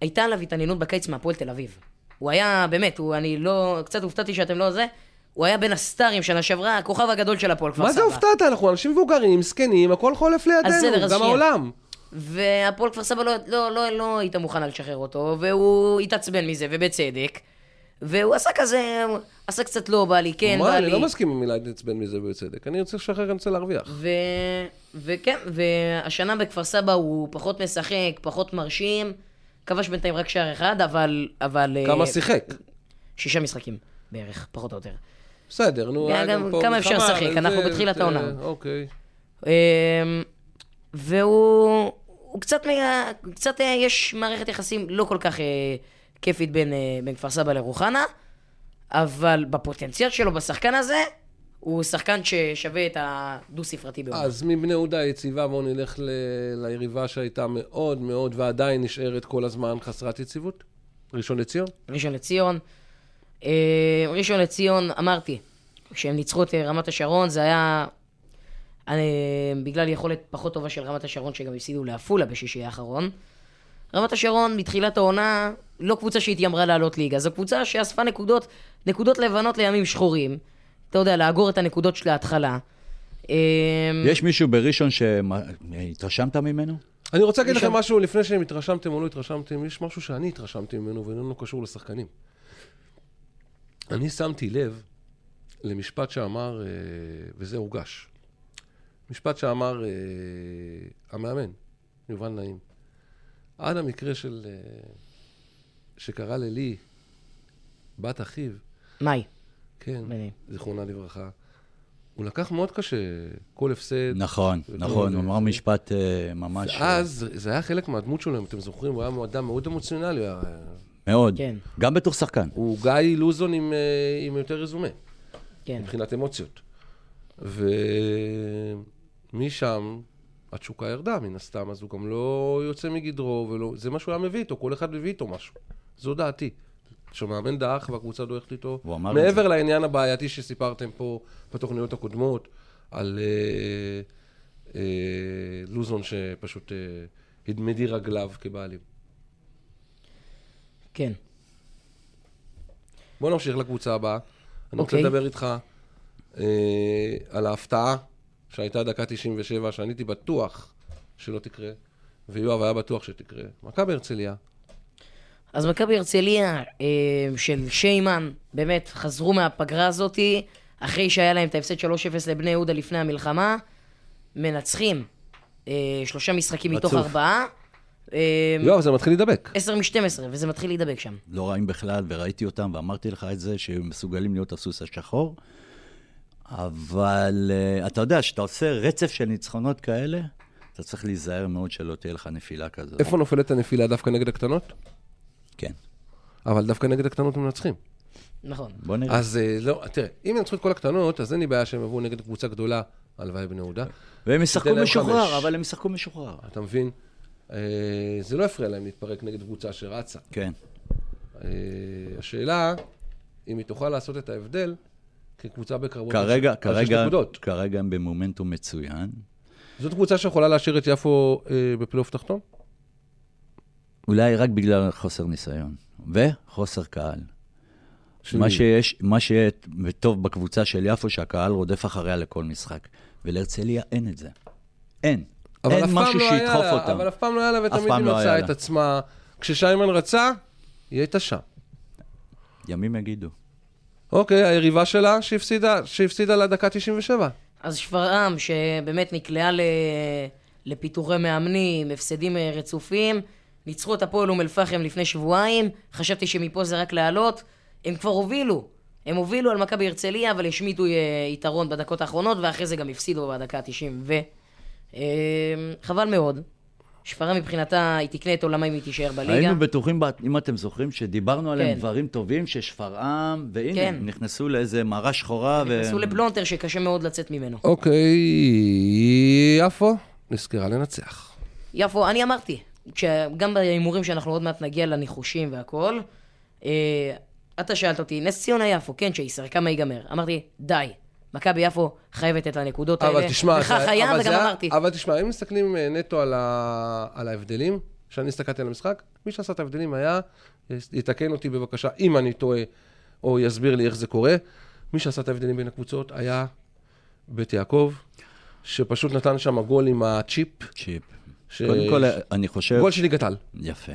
הייתה עליו התעניינות בקיץ מהפועל תל אביב. הוא היה, באמת, הוא, אני לא... קצת הופתעתי שאתם לא זה. הוא היה בין הסטארים שנה שעברה, הכוכב הגדול של הפועל כפר סבא. מה זה הופתעת? אנחנו אנשים מבוגרים, זקנים, הכל חולף לידינו, גם. העולם. והפועל כפר סבא לא, לא, לא, לא הייתה מוכנה לשחרר אותו, והוא התעצבן מזה, ובצדק. והוא עשה כזה, עשה קצת לא בא לי, כן, בא מה, לי. אני לא מסכים עם מילה להתעצבן מזה בצדק. אני רוצה לשחרר, אני רוצה להרוויח. ו... וכן, והשנה בכפר סבא הוא פחות משחק, פחות מרשים. כבש בינתיים רק שער אחד, אבל... אבל כמה אה, שיחק? שישה משחקים בערך, פחות או יותר. בסדר, נו, היה גם פה כמה אפשר לשחק? אנחנו בתחילת זה, העונה. אוקיי. אמ, והוא הוא קצת, מה- קצת אה, יש מערכת יחסים לא כל כך אה, כיפית בין, אה, בין כפר סבא לרוחנה, אבל בפוטנציאל שלו בשחקן הזה, הוא שחקן ששווה את הדו-ספרתי בעונה. אז מבני יהודה היציבה, בואו נלך ל- ליריבה שהייתה מאוד מאוד ועדיין נשארת כל הזמן חסרת יציבות. ראשון לציון? ראשון לציון. אה, ראשון לציון, אמרתי, כשהם ניצחו את אה, רמת השרון, זה היה אה, בגלל יכולת פחות טובה של רמת השרון, שגם הפסידו לעפולה בשישי האחרון. רמת השרון מתחילת העונה, לא קבוצה שהתיימרה לעלות ליגה, זו קבוצה שאספה נקודות, נקודות לבנות לימים שחורים. אתה יודע, לאגור את הנקודות של ההתחלה. אה, יש מישהו בראשון שהתרשמת ממנו? אני רוצה להגיד לכם משהו, לפני שאם התרשמתם או לא התרשמתם, יש משהו שאני התרשמתי ממנו ואיננו קשור לשחקנים. אני שמתי לב למשפט שאמר, אה, וזה הורגש, משפט שאמר אה, המאמן, יובל נעים, עד המקרה של, אה, שקרה ללי, בת אחיו, מאי. כן, מדהים. זיכרונה לברכה, הוא לקח מאוד קשה כל הפסד. נכון, נכון. הוא אמר משפט אה, ממש... אה, ואז זה היה חלק מהדמות שלו, אם אתם זוכרים, הוא היה אדם מאוד אמוציונלי. היה- מאוד. כן. גם בתור שחקן. הוא גיא לוזון עם, אה, עם יותר רזומה, כן. מבחינת אמוציות. ומשם התשוקה ירדה, מן הסתם, אז הוא גם לא יוצא מגדרו, ולא... זה מה שהוא היה מביא איתו, כל אחד מביא איתו משהו. זו דעתי. שהמאמן דעך והקבוצה דורכת איתו. הוא אמר את מעבר לעניין הבעייתי שסיפרתם פה בתוכניות הקודמות, על אה, אה, לוזון שפשוט אה, הדמדי רגליו כבעלים. כן. בוא נמשיך לקבוצה הבאה. אני רוצה אוקיי. לדבר איתך אה, על ההפתעה שהייתה דקה 97, שאני הייתי בטוח שלא תקרה, ויואב היה בטוח שתקרה. מכבי הרצליה. אז מכבי הרצליה אה, של שיימן, באמת, חזרו מהפגרה הזאתי, אחרי שהיה להם את ההפסד 3-0 לבני יהודה לפני המלחמה, מנצחים אה, שלושה משחקים מתוך. ארבעה, אה, יואב, זה מתחיל להידבק. 10 מ-12, וזה מתחיל להידבק שם. לא רעים בכלל, וראיתי אותם, ואמרתי לך את זה, שהם מסוגלים להיות הסוס השחור. אבל uh, אתה יודע, כשאתה עושה רצף של ניצחונות כאלה, אתה צריך להיזהר מאוד שלא תהיה לך נפילה כזאת. איפה נופלת הנפילה? דווקא נגד הקטנות? כן. אבל דווקא נגד הקטנות הם מנצחים. נכון. בוא נראה. אז אה, לא, תראה, אם ינצחו את כל הקטנות, אז אין לי בעיה שהם יבואו נגד קבוצה גדולה, הלוואי בני יהודה. והם ישחקו משוחרר. אבל הם ישחקו משוחרר. אתה מבין? אה, זה לא הפריע להם להתפרק נגד קבוצה שרצה. כן. אה, השאלה, אם היא תוכל לעשות את ההבדל כקבוצה בקרבות כרגע, כרגע. כרגע הם במומנטום מצוין. זאת קבוצה שיכולה להשאיר את יפו בפלייאוף תחתון? אולי רק בגלל חוסר ניסיון. וחוסר קהל. מה? שיש, מה שיהיה טוב בקבוצה של יפו, שהקהל רודף אחריה לכל משחק. ולהרצליה אין את זה. אין. אבל אין משהו לא שידחוף לה, אותם. אבל אף פעם לא היה לה, ותמיד היא לא מצאה לה. את עצמה. כששיימן רצה, היא הייתה שם. ימים יגידו. אוקיי, היריבה שלה שהפסידה, שהפסידה לה דקה 97. אז שפרעם, שבאמת נקלעה ל... לפיטורי מאמנים, הפסדים אה, רצופים, ניצחו את הפועל אום אל-פחם לפני שבועיים, חשבתי שמפה זה רק לעלות, הם כבר הובילו. הם הובילו על מכבי הרצליה, אבל השמיטו אה, יתרון בדקות האחרונות, ואחרי זה גם הפסידו בדקה ה-90 ו... אה, חבל מאוד. שפרעם מבחינתה, היא תקנה את עולמה אם היא תישאר בליגה. היינו בטוחים, אם אתם זוכרים, שדיברנו עליהם כן. דברים טובים, ששפרעם, והנה, כן. הם נכנסו לאיזה מערה שחורה. ו- נכנסו לפלונטר שקשה מאוד לצאת ממנו. אוקיי, יפו נזכרה לנצח. יפו, אני אמרתי, גם בהימורים שאנחנו עוד מעט נגיע לניחושים והכל, אה, אתה שאלת אותי, נס ציונה יפו, כן, צ'ייסר, כמה ייגמר? אמרתי, די, מכבי יפו חייבת את הנקודות האלה, אבל תשמע, וכך זה- היה, אבל וגם זה היה- אמרתי. אבל תשמע, אם מסתכלים אה, נטו על, ה... על ההבדלים, כשאני הסתכלתי על המשחק, מי שעשה את ההבדלים היה, יתקן אותי בבקשה, אם אני טועה, או יסביר לי איך זה קורה, מי שעשה את ההבדלים בין הקבוצות היה בית יעקב, שפשוט נתן שם גול עם הצ'יפ, צ'יפ. ש- קודם כל, אני חושב... גול של ליגת על. יפה.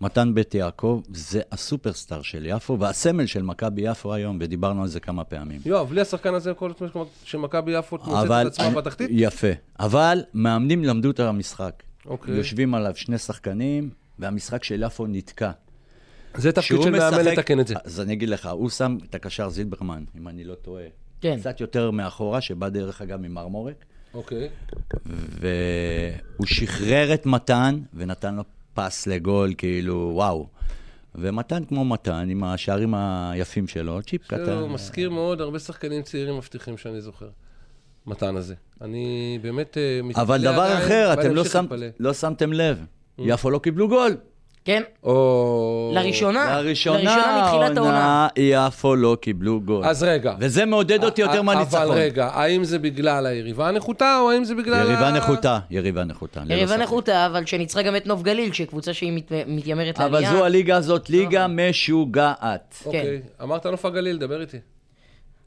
מתן בית יעקב זה הסופרסטאר של יפו, והסמל של מכבי יפו היום, ודיברנו על זה כמה פעמים. יואב, בלי השחקן הזה, כל הזמן שמכבי יפו מוצאת אבל... את עצמה בתחתית? יפה. אבל מאמנים למדו את המשחק. אוקיי. יושבים עליו שני שחקנים, והמשחק של יפו נתקע. זה תפקיד של מאמן משחק- לתקן את זה. אז אני אגיד לך, הוא שם את הקשר זילברמן, אם אני לא טועה. כן. קצת יותר מאחורה, שבא דרך אגב ממרמורק. אוקיי. והוא שחרר את מתן ונתן לו פס לגול, כאילו, וואו. ומתן כמו מתן, עם השערים היפים שלו, צ'יפ קטן. זה מזכיר מאוד הרבה שחקנים צעירים מבטיחים שאני זוכר. מתן הזה. אני באמת אה, מתפלא אבל דבר אחר, אתם לא, שם. לא שמתם לב, יפו לא קיבלו גול. כן, או... לראשונה, לראשונה מתחילת העונה. יפו לא קיבלו גול. אז רגע. וזה מעודד אותי יותר מהניצחון. אבל רגע, האם זה בגלל היריבה הנחותה, או האם זה בגלל... יריבה נחותה, יריבה נחותה. יריבה. נחותה, אבל שניצחה גם את נוף גליל, שקבוצה שהיא מת- מתיימרת אבל לעלייה. זו הליגה הזאת, ליגה משוגעת. אוקיי. אמרת נוף הגליל, דבר איתי.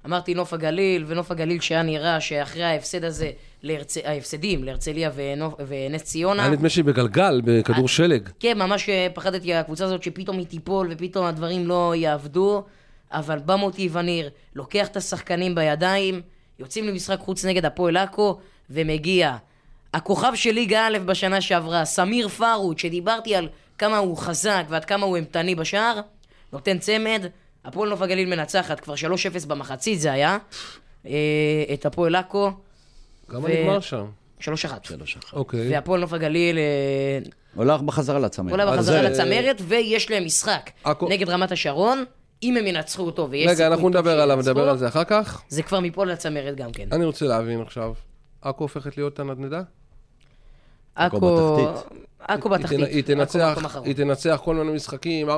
אמרתי נוף הגליל, ונוף הגליל שהיה נראה שאחרי ההפסד הזה, להרצ... ההפסדים להרצליה ונוף... ונס ציונה, היה נדמה שהיא בגלגל, בכדור שלג. כן, ממש אה, פחדתי הקבוצה הזאת שפתאום היא תיפול ופתאום הדברים לא יעבדו, אבל בא מוטי וניר, לוקח את השחקנים בידיים, יוצאים למשחק חוץ נגד הפועל עכו, ומגיע הכוכב של ליגה א' בשנה שעברה, סמיר פארוט, שדיברתי על כמה הוא חזק ועד כמה הוא אימתני בשער, נותן צמד, הפועל נוף הגליל מנצחת, כבר 3-0 במחצית זה היה, אה, את הפועל עכו, כמה נגמר שם? 3-1. אוקיי. והפועל נוף הגליל אה, הולך בחזרה לצמרת. עולה בחזרה לצמרת, ויש להם משחק נגד רמת השרון, אם הם ינצחו אותו, ויש רגע, סיכוי אנחנו טוב נדבר עליו, נדבר על זה אחר כך. זה כבר מפה לצמרת גם כן. אני רוצה להבין עכשיו, עכו הופכת להיות הנדנדה? עכו עכו... בתחתית. היא תנצח. היא תנצח כל מיני משחקים, 4-3,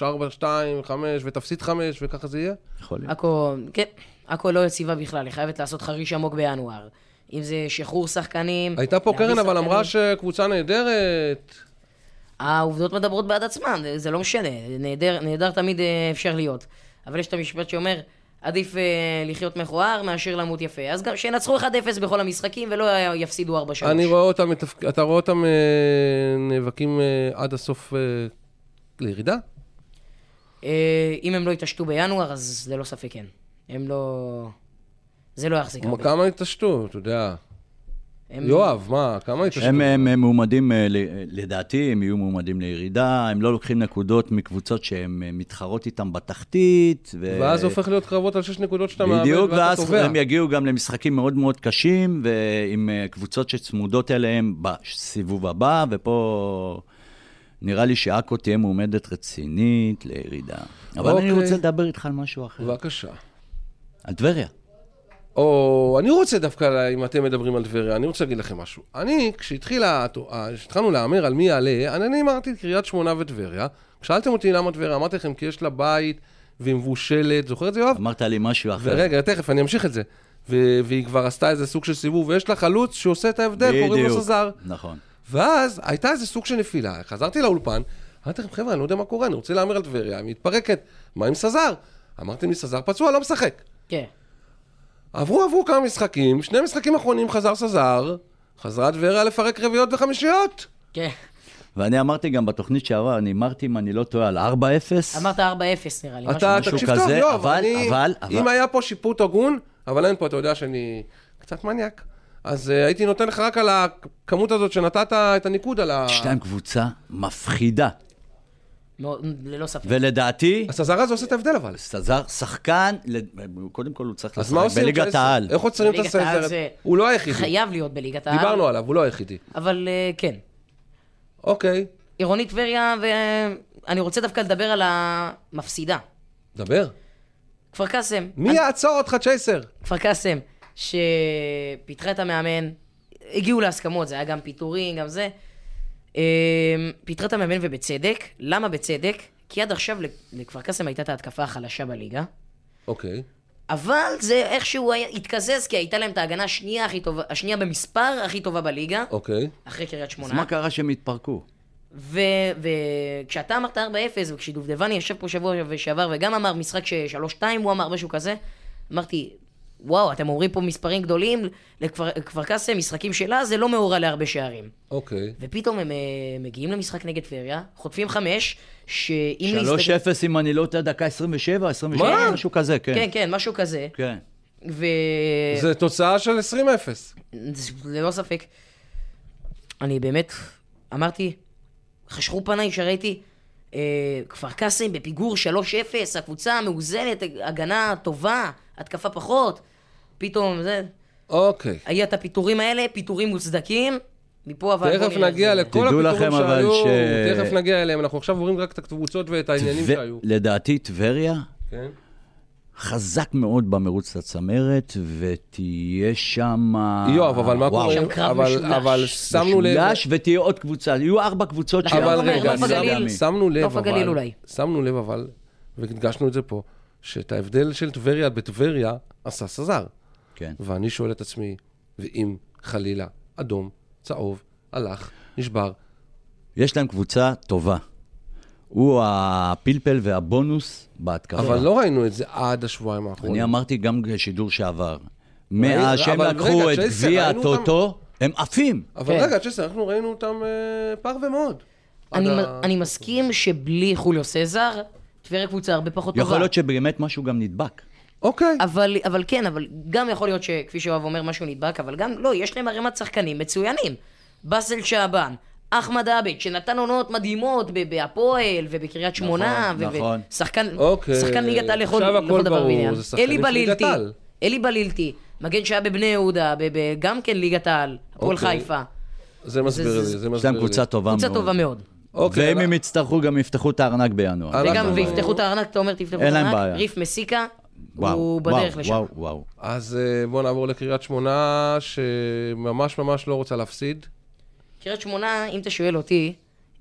4-2, 5, ותפסיד 5, וככה זה יהיה? יכול להיות. עכו, כן, עכו לא יציבה בכלל, היא חייבת לעשות חריש עמוק בינואר. אם זה שחרור שחקנים... הייתה פה קרן, אבל אמרה. שקבוצה נהדרת. העובדות מדברות בעד עצמן, זה- זה לא משנה, נהדר, נהדר תמיד אה, אפשר להיות. אבל יש את המשפט שאומר, עדיף אה, לחיות מכוער מאשר למות יפה. אז גם שינצחו 1-0 בכל המשחקים ולא יפסידו 4-3. אני רואה אותם, אתה רואה אותם אה, נאבקים אה, עד הסוף אה, לירידה? אה, אם הם לא יתעשתו בינואר, אז זה לא ספק כן. הם לא... זה לא יחזיק הרבה. כמה התעשתו, אתה יודע. הם- יואב, מה, כמה התעשתו? הם, הם, הם מועמדים, אה, ל- לדעתי, הם יהיו מועמדים לירידה, הם לא לוקחים נקודות מקבוצות שהן אה, מתחרות איתם בתחתית. ו... ואז זה הופך להיות קרבות על שש נקודות שאתה מאבד, בדיוק, ואתה ואז תובע. הם יגיעו גם למשחקים מאוד מאוד קשים, ועם אה, קבוצות שצמודות אליהם בסיבוב הבא, ופה נראה לי שעכו תהיה מועמדת רצינית לירידה. אבל אני אוקיי. רוצה לדבר איתך על משהו אחר, בבקשה. על טבריה. או, אני רוצה דווקא, אם אתם מדברים על טבריה, אני רוצה להגיד לכם משהו. אני, כשהתחילה, כשהתחלנו להמר על מי יעלה, אני אמרתי קריית שמונה וטבריה. שאלתם אותי למה טבריה, אמרתי לכם כי יש לה בית והיא מבושלת, זוכר את זה יואב? אמרת לי משהו אחר. ורגע, תכף, אני אמשיך את זה. ו- והיא כבר עשתה איזה סוג של סיבוב, ויש לה חלוץ שעושה את ההבדל, קוראים לו בדיוק. סזר. נכון. ואז הייתה איזה סוג של נפילה, חזרתי לאולפן, אמרתי לכם, חבר'ה, אני לא יודע מה קורה, אני רוצה להמר על טבריה, היא מתפרקת, מה עם סזר? אמרתם לי, סזר פצוע, לא משחק. כן. עברו, עברו כמה משחקים, שני משחקים אחרונים חזר סזר, חזרה טבריה לפרק רביעיות וחמישיות. כן. ואני אמרתי גם בתוכנית שעברה, אני אמרתי, אם אני לא טועה, על 4-0. אמרת 4-0 נראה לי. אתה, משהו תקשיב טוב, יואב, אבל- אני, אבל- אם אבל- היה פה שיפוט הגון, אבל אין פה, אתה יודע שאני קצת מניאק, אז uh, הייתי נותן לך רק על הכמות הזאת שנתת את הניקוד על ה... להם קבוצה מפחידה. מאוד- ללא ספק. ולדעתי, הסזר הזה עושה את ההבדל אבל. סזר שחקן, קודם כל הוא צריך אז לשחק? בליגת? העל. איך עוצרים את בליגת העל הסזר? זה הוא לא היחידי. חייב להיות בליגת העל. דיברנו עליו, הוא לא היחידי. אבל אה, כן. אוקיי, עירונית טבריה, ואני רוצה דווקא לדבר על המפסידה. דבר. כפר קאסם. מי יעצור אותך, צ'ייסר? כפר קאסם, שפיתחה את המאמן, הגיעו להסכמות, זה היה גם פיטורים, גם זה. אה, פיטרה את המאמן ובצדק. למה בצדק? כי עד עכשיו לכפר קאסם הייתה את ההתקפה החלשה בליגה. אוקיי. אבל זה איכשהו היה, התקזז, כי הייתה להם את ההגנה השנייה הכי טובה, השנייה במספר הכי טובה בליגה, אוקיי. אחרי קריית אז שמונה. מה קרה שהם התפרקו? וכשאתה אמרת 4-0, וכשדובדבני יושב פה שבוע שעבר וגם אמר משחק ש-3-2, הוא אמר משהו כזה, אמרתי, וואו, אתם אומרים פה מספרים גדולים, לכפר כפר קאסם, משחקים שלה, זה לא מאורע להרבה שערים. אוקיי. ופתאום הם אה, מגיעים למשחק נגד טבריה, חוטפים חמש, שאם 3-0, אם אני לא טועה, דקה 27, 26, מה? משהו כזה, כן. כן, כן, משהו כזה. כן. ו... זה תוצאה של 20-0. זה- ללא ספק. אני באמת, אמרתי, חשכו פניי שראיתי אה, כפר קאסם בפיגור 3-0, הקבוצה מאוזנת, הגנה טובה, התקפה פחות. פתאום זה, אוקיי. היה את הפיטורים האלה, פיטורים מוצדקים. מפה אבל... תכף נגיע לכל הפיטורים שהיו, ש- תכף נגיע אליהם. אנחנו עכשיו עוברים רק את הקבוצות ואת העניינים טב- שהיו. לדעתי, טבריה כן. חזק מאוד במרוץ לצמרת, ותהיה שם... יואב, אבל מה וואו. קורה? שם קרב אבל- משולש. אבל שמנו לב... משולש, ותהיה עוד קבוצה. יהיו ארבע קבוצות לכן אבל רגע. שמנו לב, אבל, אולי. שמנו לב אבל, והדגשנו את זה פה, שאת ההבדל של טבריה בטבריה עשה סזר. כן. ואני שואל את עצמי, ואם חלילה אדום, צהוב, הלך, נשבר, יש להם קבוצה טובה. הוא הפלפל והבונוס בהתקפה. אבל לא ראינו את זה עד השבועיים אני האחרונים. אמרתי גם בשידור שעבר. מאז שהם לקחו את גביע הטוטו, הם עפים. אבל כן. רגע, צ'סר, אנחנו ראינו אותם אה, פרווה מאוד. אני, אני מסכים שבלי חוליו סזר, טבריה קבוצה הרבה פחות טובה. יכול להיות שבאמת משהו גם נדבק. אוקיי. אבל, אבל כן, אבל גם יכול להיות שכפי שאוהב אומר משהו נדבק, אבל גם לא, יש להם ערימת שחקנים מצוינים. באסל שעבן, אחמד עבד, שנתן עונות מדהימות בהפועל ובקריית שמונה. נכון, ו- נכון. שחקן, אוקיי, שחקן ליגת העל לכל עכשיו הכל לכל דבר ברור, ועניין. זה שחקנים אלי בלילתי. אלי בלילתי, מגן שהיה בבני יהודה, גם כן ליגת העל, הפועל אוקיי. חיפה. זה מסביר לי, זה- מסביר לי. יש להם קבוצה טובה מאוד. קבוצה טובה מאוד. אוקיי, ואם הם יצטרכו, גם יפתחו את הארנק בינואר. וגם, ויפתחו את הארנק, אתה אומר תפתחו את הארנק. ריף מסיקה, וואו, הוא בדרך וואו, לשם. וואו, וואו. אז אה, בואו נעבור לקריית שמונה, שממש ממש לא רוצה להפסיד. קריית שמונה, אם אתה שואל אותי,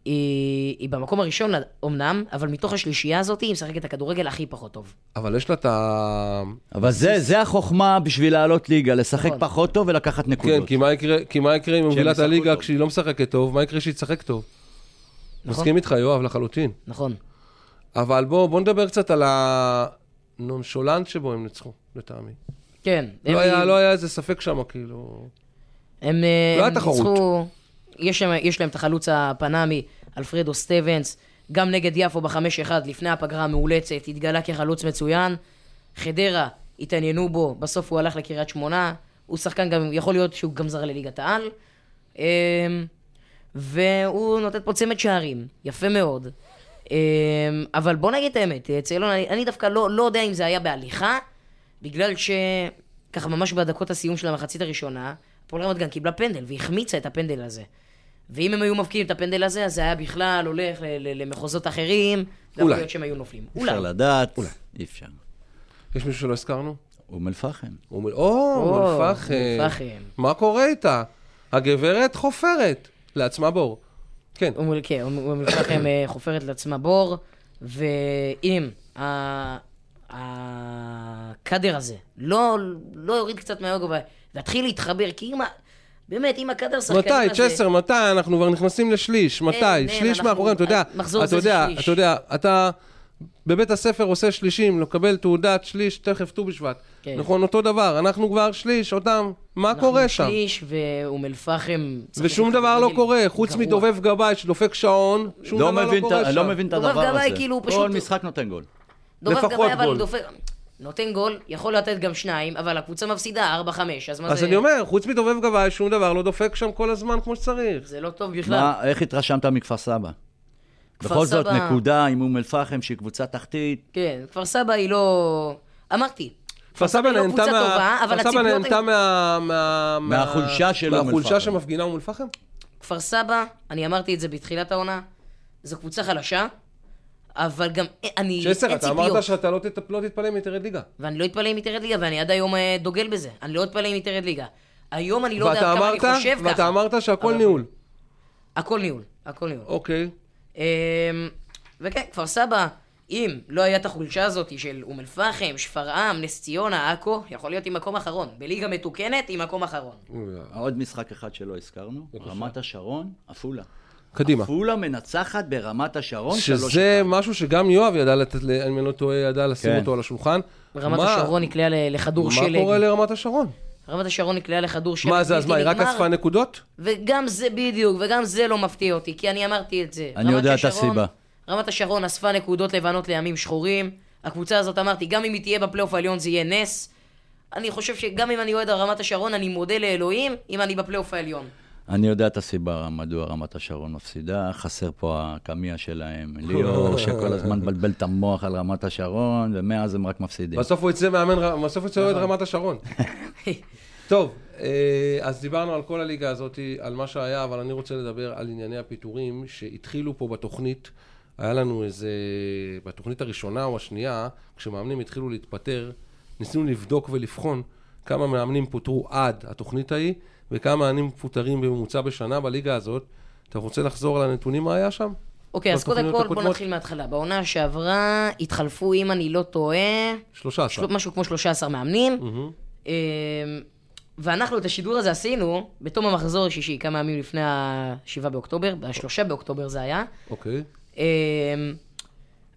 היא, היא במקום הראשון אמנם, אבל מתוך השלישייה הזאת היא משחקת את הכדורגל הכי פחות טוב. אבל יש לה את ה... אבל זה, זה החוכמה בשביל לעלות ליגה, לשחק נכון. פחות טוב ולקחת כן, נקודות. כי מה יקרה, כי מה יקרה אם היא מובילה את הליגה טוב. כשהיא לא משחקת טוב? מה יקרה כשהיא תשחק טוב? נכון. מסכים איתך, יואב, לחלוטין. נכון. אבל בואו בוא נדבר קצת על הנונשולנט שבו הם ניצחו, לטעמי. כן. לא הם- היה, לא היה איזה ספק שם, כאילו... הם, אה, לא היה הם תחרות. ניצחו, יש, שם, יש להם את החלוץ הפנאמי, אלפרדו סטבנס, גם נגד יפו בחמש אחד, לפני הפגרה המאולצת, התגלה כחלוץ מצוין. חדרה, התעניינו בו, בסוף הוא הלך לקריית שמונה, הוא שחקן גם, יכול להיות שהוא גם זר לליגת העל. אמ, והוא נותן פה צמד שערים, יפה מאוד. אמ, אבל בוא נגיד את האמת, צאלון, אני, אני דווקא לא, לא יודע אם זה היה בהליכה, בגלל שככה ממש בדקות הסיום של המחצית הראשונה, הפועל רמת גן קיבלה פנדל, והחמיצה את הפנדל הזה. ואם הם היו מבקיעים את הפנדל הזה, אז זה היה בכלל הולך ל- ל- למחוזות אחרים, אולי. להיות שהם היו נופלים. אולי. אפשר לדעת, אי אפשר. יש מישהו שלא הזכרנו? אום אל-פחם. או, או, אום אל-פחם. מה קורה איתה? הגברת חופרת לעצמה בור. כן. אום אל- כן, אום אל-פחם אה, חופרת לעצמה בור, ואם הקאדר הזה לא לא יוריד קצת מהיוגו ויתחיל להתחבר, כי אם. באמת, אם הקאדר שחקנים מתי, הזה... צ'סר, מתי? אנחנו כבר נכנסים לשליש. מתי? אין, שליש מאחורינו, אתה יודע. מחזור אתה זה יודע, שליש. אתה יודע, אתה בבית הספר עושה שלישים, לקבל תעודת שליש, תכף ט"ו בשבט. כן. נכון, אותו דבר. אנחנו כבר שליש, אותם. מה קורה שם? אנחנו שליש, ואום אל-פחם... ושום דבר לא קורה, חוץ. מדובב גבאי שדופק שעון, שום לא דבר לא קורה שם. לא מבין את דובב הדבר גבאי הזה. כאילו הוא כל פשוט- משחק נותן גול. דובב גבאי, אבל. דופק... נותן גול, יכול לתת גם שניים, אבל הקבוצה מפסידה 4-5, אז מה אז זה... אני אומר, חוץ מדובב גבאי, שום דבר לא דופק שם כל הזמן כמו שצריך. זה לא טוב בכלל. מה, איך התרשמת מכפר סבא? כפר בכל זאת סבא- נקודה עם אום אל-פחם, שהיא קבוצה תחתית. כן, כפר סבא היא לא... אמרתי. כפר סבא לא נהנתה מה- כפר סבא הציפיות נהנתה מה... מה- מה- מהחולשה של אום מהחולשה אל-פחם. שמפגינה אום אל-פחם? כפר סבא, אני אמרתי את זה בתחילת העונה, זו קבוצה חלשה, אבל גם אה, אני... אין אתה. אמרת שאתה לא תת- לא תתפלא אם היא תרד ליגה. ואני לא אתפלא אם היא תרד ליגה, ואני עד היום אה, דוגל בזה. אני לא אתפלא אם היא תרד ליגה. היום אני לא יודע ואתה כמה אני אמרת, חושב ככה. ואתה אמרת שהכל אבל- ניהול. הכל ניהול, הכל ניהול. אוקיי. אמ, וכן, כפר סבא, אם לא היה את החולשה הזאת של אום אל-פחם, שפרעם, נס ציונה, עכו, יכול להיות עם מקום אחרון. בליגה מתוקנת, עם מקום אחרון. עוד משחק אחד שלא הזכרנו, רמת השרון, עפולה. קדימה. עפולה מנצחת ברמת השרון, שלוש שזה משהו שגם יואב ידע לתת, אם אני לא טועה, ידע לשים כן. אותו על השולחן. רמת מה- השרון נקלעה לכדור מה שלג. קורה לרמת השרון? רמת השרון נקלעה לכדור שלג מה זה, אז מה, היא רק אספה נקודות? וגם זה בדיוק, וגם זה לא מפתיע אותי, כי אני אמרתי את זה. אני יודע את השרון- הסיבה. רמת השרון אספה נקודות לבנות לימים שחורים. הקבוצה הזאת, אמרתי, גם אם היא תהיה בפלייאוף העליון זה יהיה נס. אני חושב שגם אם אני אוהד על רמת השרון, אני מודה לאלוהים אם אני בפלייאוף העליון. אני יודע את הסיבה מדוע רמת השרון מפסידה, חסר פה הקמיע שלהם, ליאור, שכל הזמן מבלבל את המוח על רמת השרון, ומאז הם רק מפסידים. בסוף הוא יצא מאמן, בסוף הוא יצא אוהד רמת השרון. טוב, אה, אז דיברנו על כל הליגה הזאת, על מה שהיה, אבל אני רוצה לדבר על ענייני הפיטורים שהתחילו פה בתוכנית. היה לנו איזה, בתוכנית הראשונה או השנייה, כשמאמנים התחילו להתפטר, ניסינו לבדוק ולבחון כמה מאמנים פוטרו עד התוכנית ההיא, וכמה מאמנים מפוטרים בממוצע בשנה בליגה הזאת. אתה רוצה לחזור על הנתונים מה היה שם? אוקיי, אז קודם כל בוא? נתחיל מההתחלה. בעונה שעברה התחלפו, אם אני לא טועה, 13. של- משהו כמו 13 מאמנים. אמ, ואנחנו את השידור הזה עשינו בתום המחזור השישי, כמה ימים לפני ה-7 באוקטובר, ב-3 באוקטובר זה היה. אוקיי. אמ,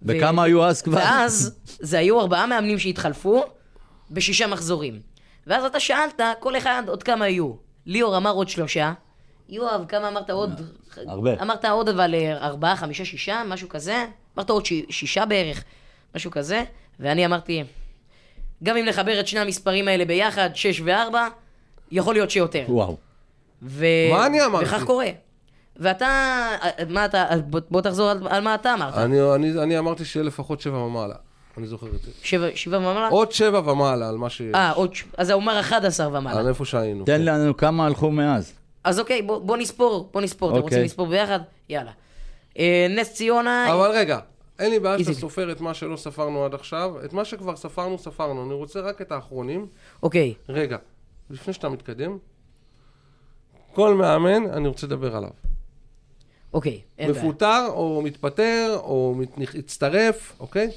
ו- וכמה היו אז כבר? ואז זה היו ארבעה מאמנים שהתחלפו בשישה מחזורים. ואז אתה שאלת, כל אחד עוד כמה יהיו. ליאור אמר עוד שלושה. יואב, כמה אמרת עוד? הרבה. אמרת עוד אבל אה, ארבעה, חמישה, שישה, משהו כזה. אמרת עוד ש- שישה בערך, משהו כזה. ואני אמרתי, גם אם נחבר את שני המספרים האלה ביחד, שש וארבע, יכול להיות שיותר. וואו. ו... מה אני אמרתי? וכך קורה. ואתה, מה אתה, בוא, בוא תחזור על, על מה אתה אמרת. אני- אני אני אמרתי שיהיה לפחות שבע ומעלה. אני זוכר את זה. שבע, שבע ומעלה? עוד שבע ומעלה על מה שיש. אה, עוד, ש- אז הוא אמר 11 ומעלה. על איפה שהיינו. תן כן. לנו כמה הלכו מאז. אז אוקיי, בוא, בוא נספור, בוא נספור. אתם אוקיי. רוצים לספור ביחד? יאללה. אה, נס ציונה, אבל רגע, אין לי בעיה שאתה. סופר את מה שלא ספרנו עד עכשיו. את מה שכבר ספרנו, ספרנו. אני רוצה רק את האחרונים. אוקיי, רגע, לפני שאתה מתקדם, כל מאמן, אני רוצה לדבר עליו. אוקיי, אין בעיה. מפוטר, או מתפטר, או מת- הצטרף, אוקיי?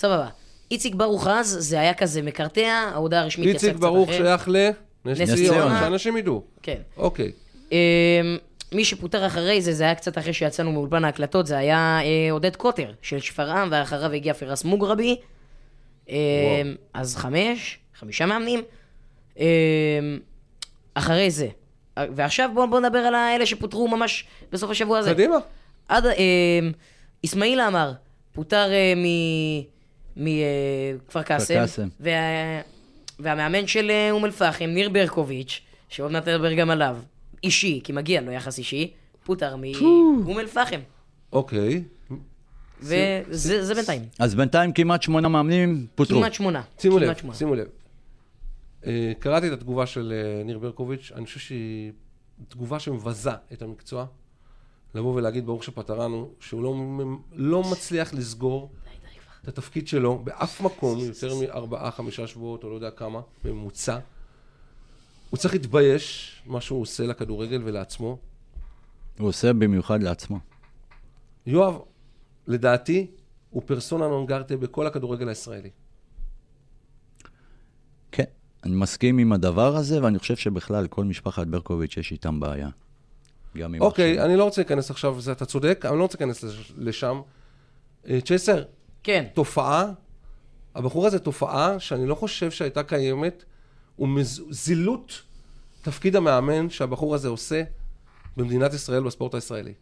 סבבה. איציק ברוך אז, זה היה כזה מקרטע, ההודעה הרשמית יצאה איציק קצת ברוך אחרי. שייך לנס נס ציונה. שאנשים ידעו. כן. אוקיי. אמ, מי שפוטר אחרי זה, זה היה קצת אחרי שיצאנו מאולפן ההקלטות, זה היה אה, עודד קוטר של שפרעם, ואחריו הגיע פרס מוגרבי. אמ, אז חמש, חמישה מאמנים. אמ, אחרי זה, ועכשיו בואו בוא נדבר על האלה שפוטרו ממש בסוף השבוע הזה. קדימה. עד, אה, אסמאעיל עמר פוטר אה, מכפר קאסם, קאסם. וה, והמאמן של אה, אום אל-פחם, ניר ברקוביץ', שעוד מעט נדבר גם עליו, אישי, כי מגיע לו יחס אישי, פוטר מאום אל-פחם. אוקיי. וזה זה בינתיים. אז בינתיים כמעט שמונה מאמנים פוטרו. כמעט שמונה. שימו לב, שמונה. שימו לב. אה, קראתי את התגובה של אה, ניר ברקוביץ', אני חושב שהיא תגובה שמבזה את המקצוע. לבוא ולהגיד, ברוך שפטרנו, שהוא לא, לא מצליח לסגור את התפקיד שלו באף מקום, יותר מארבעה, חמישה שבועות, או לא יודע כמה, בממוצע. הוא צריך להתבייש, מה שהוא עושה לכדורגל ולעצמו. הוא עושה במיוחד לעצמו. יואב, לדעתי, הוא פרסונה נון גרטה בכל הכדורגל הישראלי. כן, אני מסכים עם הדבר הזה, ואני חושב שבכלל כל משפחת ברקוביץ' יש איתם בעיה. גם עם אוקיי, עכשיו. אני לא רוצה להיכנס עכשיו, אתה צודק, אני לא רוצה להיכנס לש- לשם. אה, צ'ייסר, כן. תופעה, הבחור הזה תופעה שאני לא חושב שהייתה קיימת, הוא מז- זילות תפקיד המאמן שהבחור הזה עושה במדינת ישראל, בספורט הישראלי.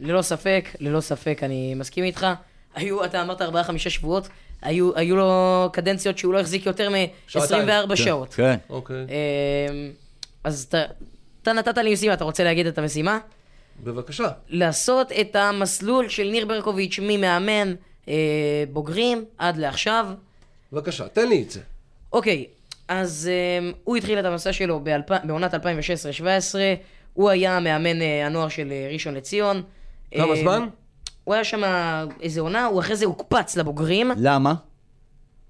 ללא ספק, ללא ספק, אני מסכים איתך. היו, אתה אמרת ארבעה, חמישה שבועות, היו, היו לו קדנציות שהוא לא החזיק יותר שעתיים. מ-24 כן, שעות. כן. אוקיי, אמ, אז אתה, אתה נתת לי משימה, אתה רוצה להגיד את המשימה? בבקשה. לעשות את המסלול של ניר ברקוביץ' ממאמן בוגרים עד לעכשיו. בבקשה, תן לי את זה. אוקיי, אז אמ, הוא התחיל את המסע שלו באלפ... בעונת 2016-2017, הוא היה מאמן אה, הנוער של אה, ראשון לציון. כמה אה, זמן? הוא היה שם איזה עונה, הוא אחרי זה הוקפץ לבוגרים. למה?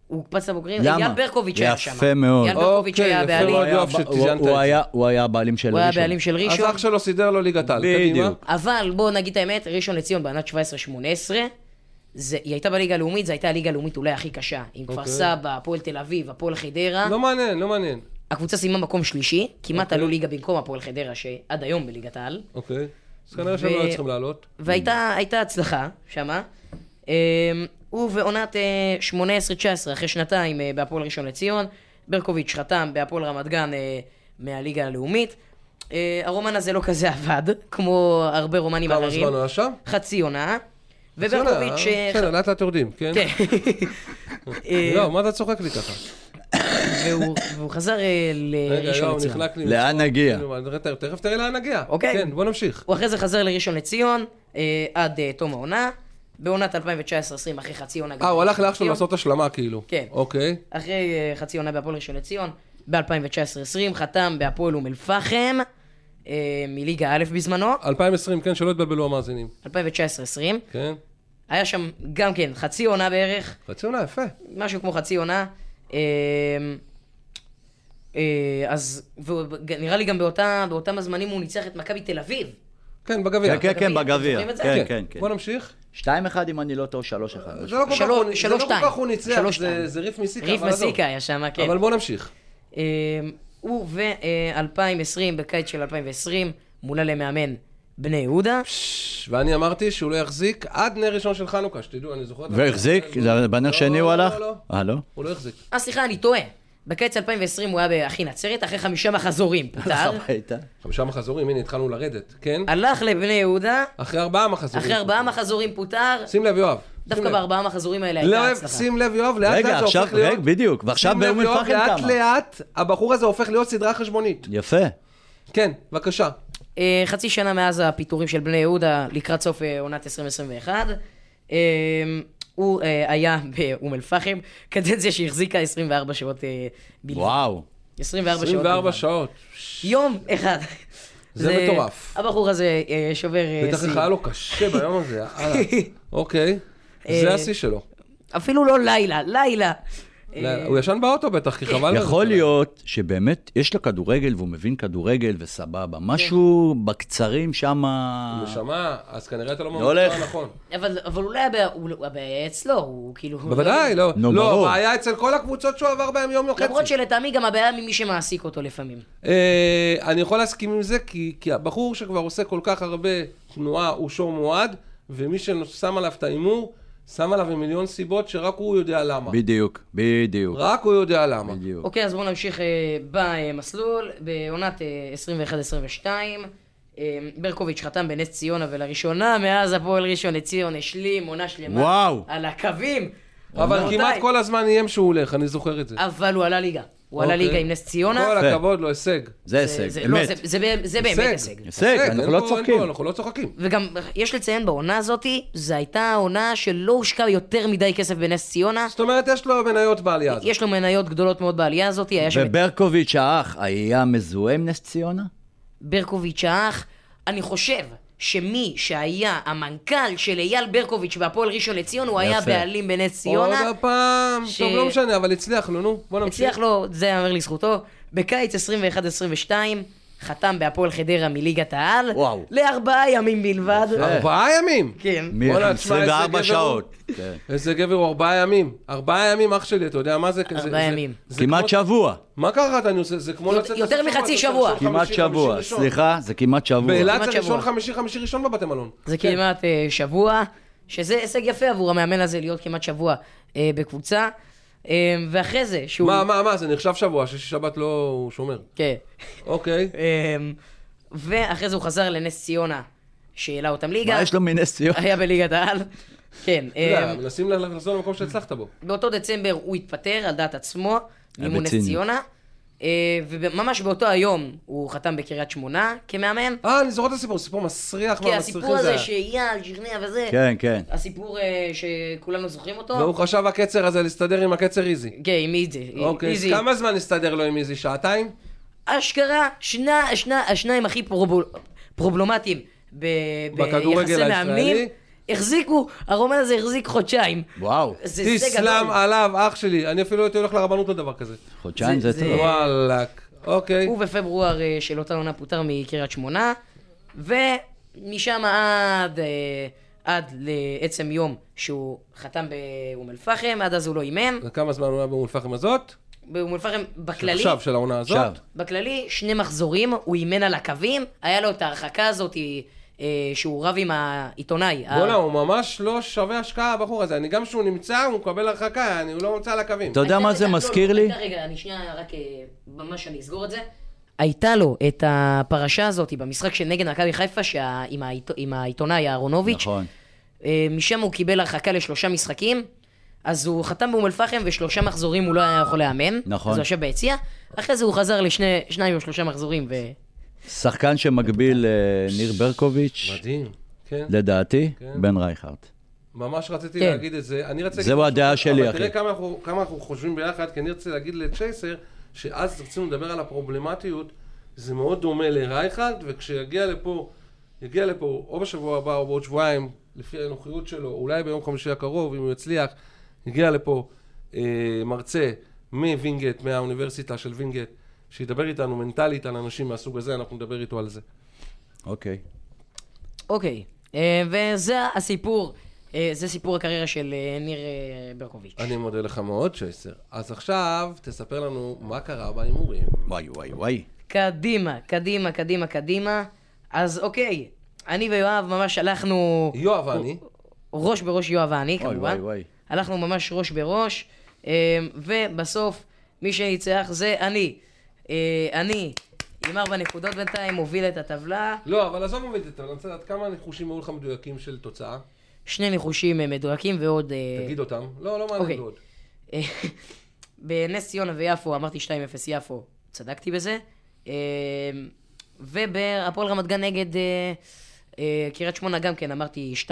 הוא הוקפץ לבוגרים. למה? אייל ברקוביץ' היה שם. יפה מאוד. אייל ברקוביץ' אוקיי, היה יפה הבעלים. מאוד. יואב, הוא- שציינת הוא את זה. היה- הוא היה הבעלים של הוא היה ראשון. הבעלים של אז ראשון. אח שלו סידר לו ליגת על. קדימה. בדיוק. אבל בואו נגיד את האמת, ראשון לציון בעונת 17-18, זה- היא הייתה בליגה הלאומית, זו הייתה הליגה הלאומית אולי הכי קשה. עם כפר אוקיי. סבא, הפועל תל אביב, הפועל חדרה. לא מעניין, לא מעניין. הקבוצה סיימה מקום שלישי, כמעט אוקיי. עלו ליגה במקום הפועל חדרה, שעד היום בליגת העל. אוקיי. אז כנראה שהם לא היו צריכים לעלות. והייתה הייתה הצלחה שמה. אמ, הוא ועונת אה, 18-19, אחרי שנתיים אה, בהפועל ראשון לציון, ברקוביץ' חתם בהפועל רמת גן אה, מהליגה הלאומית. אה, הרומן הזה לא כזה עבד, כמו הרבה רומנים כמה אחרים. זמן הוא היה שם? חצי עונה. וברקוביץ'... אה, בסדר, לאט לאט יורדים, כן? כן. אה, לא, מה אתה צוחק לי ככה? והוא- חזר אה, רגע, לראשון לציון. נחלק לי. לאן נגיע? כאילו, תכף- תראה לאן נגיע. אוקיי. כן, בוא נמשיך. הוא אחרי זה חזר לראשון לציון אה, עד אה, תום העונה. בעונת 2019-2020 אחרי חצי עונה. אה, הוא הלך לאח שלו. לעשות השלמה, כאילו. כן. אוקיי. אחרי אה, חצי עונה בהפועל ראשון לציון, ב-2019-2020 חתם בהפועל אום אל-פחם, אה, מליגה א' בזמנו, 2020, כן, שלא יתבלבלו המאזינים. 2019-2020. כן. היה שם גם כן חצי עונה בערך, חצי עונה, יפה. משהו כמו חצי עונה. אה, אה, אז נראה לי גם באותה, באותם הזמנים הוא ניצח את מכבי תל אביב. כן, בגביע. כן, כן, כן, בגביע, זה? כן, כן, כן. בוא נמשיך. 2-1 אם אני לא טועה, 3-1. זה לא כל כך שלוש- הוא- זה שלוש לא כל שתיים. כך הוא ניצח, שלוש זה- ריף מסיקה. ריף. מסיקה היה שם, כן. אבל בוא נמשיך. אה, הוא ו-2020, בקיץ של 2020, מונה למאמן בני יהודה. ואני אמרתי שהוא לא יחזיק עד נר ראשון של חנוכה, שתדעו, אני זוכר... והחזיק? בנר לא, שני הוא לא, הלך? לא, לא. אה, לא? הוא לא יחזיק. אה, סליחה, אני טועה. בקיץ 2020 הוא היה באחי נצרת, אחרי חמישה מחזורים פוטר. הביתה. חמישה מחזורים, הנה התחלנו לרדת, כן? הלך לבני יהודה, אחרי ארבעה מחזורים. אחרי ארבעה מחזורים פוטר. שים לב, יואב. דווקא. בארבעה מחזורים האלה לא, הייתה הצלחה. שים לב, יואב, לאט רגע, לאט זה עכשיו, הופך להיות... רגע, בדיוק, ועכשיו באום אל-פחם לאט כמה. לאט הבחור הזה הופך להיות סדרה חשבונית. יפה. כן, בבקשה. אה, חצי שנה מאז הפיטורים של בני יהודה לקראת סוף אה, עונת 2021. הוא אה, היה באום אל-פחם, קדנציה שהחזיקה 24 שעות אה, בלבד. וואו. 24 שעות 24 בלבד. שעות. יום אחד. זה מטורף. הבחור הזה אה, שובר אה, בטח שיא. איך היה לו קשה ביום הזה, יאללה. אוקיי. זה אה, השיא שלו. אפילו לא לילה, לילה. הוא ישן באוטו בטח, כי חבל. יכול לזה. להיות שבאמת יש לו כדורגל והוא מבין כדורגל וסבבה. משהו בקצרים שם... נשמה, אז כנראה אתה לא לא הולך. במקצוע הנכון. אבל, אבל אולי הבעיה, הוא- אצלו, הוא כאילו... בוודאי, לא. נו, לא. הבעיה אצל כל הקבוצות שהוא עבר בהם יום וחצי. למרות שלטעמי גם הבעיה ממי שמעסיק אותו לפעמים. אה, אני יכול להסכים עם זה, כי, כי הבחור שכבר עושה כל כך הרבה תנועה הוא שור מועד, ומי ששם עליו את ההימור, שם עליו עם מיליון סיבות שרק הוא יודע למה. בדיוק, בדיוק. רק הוא יודע למה. בדיוק. אוקיי, אז בואו נמשיך אה, במסלול. בעונת אה, 21-22, אה, ברקוביץ' חתם בנס ציונה, ולראשונה מאז הפועל ראשון לציון השלים עונה שלמה. וואו. על הקווים. אבל כמעט כל הזמן איים שהוא הולך, אני זוכר את זה. אבל הוא עלה ליגה. הוא עלה אוקיי. ליגה עם נס ציונה. כל. הכבוד לו, הישג. זה הישג, זה- לא, אמת. זה- באמת- זה באמת הישג. הישג, אנחנו לא צוחקים. אנחנו לא צוחקים. וגם יש לציין בעונה הזאתי, זו הייתה עונה שלא הושקע יותר מדי כסף בנס ציונה. זאת אומרת, יש לו מניות בעלייה הזאת. יש לו מניות גדולות מאוד בעלייה הזאתי, היה שם את וברקוביץ' האח היה מזוהה עם נס ציונה? ברקוביץ' האח. אני חושב שמי שהיה המנכ"ל של אייל ברקוביץ' בהפועל ראשון לציון, הוא היה יפה. בעלים בנס ציונה. עוד פעם, ש- טוב, לא משנה, אבל הצליח לו, נו, בוא נמשיך. הצליח לו, זה יאמר לזכותו. בקיץ 21-22, חתם בהפועל חדרה מליגת העל. וואו. לארבעה ימים בלבד. ארבעה ימים? כן. בואנה, תשמע, איזה 24 גבר שעות. כן. איזה גבר הוא ארבעה ימים. ארבעה ימים, אח שלי, אתה יודע מה זה? ארבעה ימים. כמעט שבוע. מה קרה אתה עושה? זה כמו יותר- לצאת... יותר מחצי שבוע, כמעט שבוע. סליחה, זה כמעט שבוע. באילת זה ראשון. חמישי, חמישי ראשון בבתי מלון. זה כן. כמעט אה, שבוע, שזה הישג יפה עבור המאמן הזה להיות כמעט שבוע אה, בקבוצה. אה, ואחרי זה, שהוא... מה, מה, מה, זה נחשב שבוע, שישי שבת לא הוא שומר. כן. אוקיי. אה, ואחרי זה הוא חזר לנס ציונה, שהעלה אותם ליגה. מה יש לו מנס ציונה? היה בליגת העל. כן. אתה יודע, אה, מנסים לחזור למקום שהצלחת בו. באותו דצמבר הוא התפטר על דעת עצמו, מאימון נס. ציונה. אה, וממש באותו היום הוא חתם בקריית שמונה כמאמן. אה, אני זוכר את הסיפור, סיפור מסריח כי מהמסריחים הסיפור זה הזה. שאייל שכנע וזה, כן, כן. הסיפור אה, שכולנו זוכרים אותו. והוא חשב הקצר הזה להסתדר עם הקצר איזי. כן, עם איזי. אוקיי. כמה זמן הסתדר לו עם איזי? שעתיים? אשכרה, שני, שני, השניים הכי בכדורגל ביחסי מאמנים, הישראלי. החזיקו, הרומן הזה החזיק חודשיים. וואו. זה הישג תסלם. עליו, אח שלי. אני אפילו הייתי הולך לרבנות לדבר כזה. חודשיים זה- זה זה- טוב. וואלאק. אוקיי. הוא בפברואר אה, של אותה עונה פוטר מקריית שמונה, ומשם עד, אה, עד לעצם יום שהוא חתם באום אל-פחם, עד אז הוא לא אימן. וכמה זמן הוא היה באום אל-פחם הזאת? באום אל-פחם, בכללי, עכשיו, של העונה הזאת? בכללי, שני מחזורים, הוא אימן על הקווים, היה לו את ההרחקה הזאת אה, שהוא רב עם העיתונאי. ה- בואנה, הוא ממש לא שווה השקעה, הבחור הזה. אני גם כשהוא נמצא, הוא מקבל הרחקה, אני- הוא לא נמצא על הקווים. אתה יודע מה זה מזכיר לא, לי? רגע, אני שנייה רק, אה, ממש אני אסגור את זה. הייתה לו את הפרשה הזאת במשחק של נגד מכבי חיפה, שה- עם העיתו- עם העיתונאי אהרונוביץ'. נכון. אה, משם הוא קיבל הרחקה לשלושה משחקים, אז הוא חתם באום אל-פחם ושלושה מחזורים הוא לא היה יכול לאמן. נכון. אז הוא יושב ביציע. אחרי זה הוא חזר לשניים או שלושה מחזורים, ו... שחקן שמקביל לניר ברקוביץ', מדהים. כן. לדעתי, כן. בן רייכרד. ממש רציתי כן. להגיד את זה. אני רציתי... זהו להגיד הדעה שלי, אבל אחי. תראה כמה אנחנו, כמה אנחנו חושבים ביחד, כי אני רציתי להגיד לצ'ייסר, שאז רצינו לדבר על הפרובלמטיות, זה מאוד דומה לרייכרד, וכשיגיע לפה, יגיע לפה או בשבוע הבא או בעוד שבועיים, לפי הנוחיות שלו, אולי ביום חמישי הקרוב, אם הוא יצליח, יגיע לפה אה, מרצה מווינגייט, מהאוניברסיטה של וינגייט, שידבר איתנו מנטלית על אנשים מהסוג הזה, אנחנו נדבר איתו על זה. אוקיי. אוקיי. אה, וזה הסיפור, אה, זה סיפור הקריירה של אה, ניר ברקוביץ'. אני מודה לך מאוד, צ'ייסר. אז עכשיו, תספר לנו מה קרה בהימורים. וואי וואי וואי. קדימה, קדימה, קדימה, קדימה. אז אוקיי, אני ויואב ממש הלכנו... יואב ואני. ראש בראש יואב ואני, וואי, כמובן. וואי, וואי. הלכנו ממש ראש בראש, ובסוף מי שניצח זה אני. אה, אני, עם ארבע נקודות בינתיים, מוביל את הטבלה. לא, אבל עזוב מוביל את זה, אני רוצה לדעת כמה ניחושים היו לך מדויקים של תוצאה. שני ניחושים אה, מדויקים ועוד... אה, תגיד אותם. לא, לא אוקיי. מעניין עוד. אה, בנס ציונה ויפו אמרתי 2-0 יפו, צדקתי בזה. ובהפועל רמת גן נגד קריית שמונה גם כן, אמרתי 2-0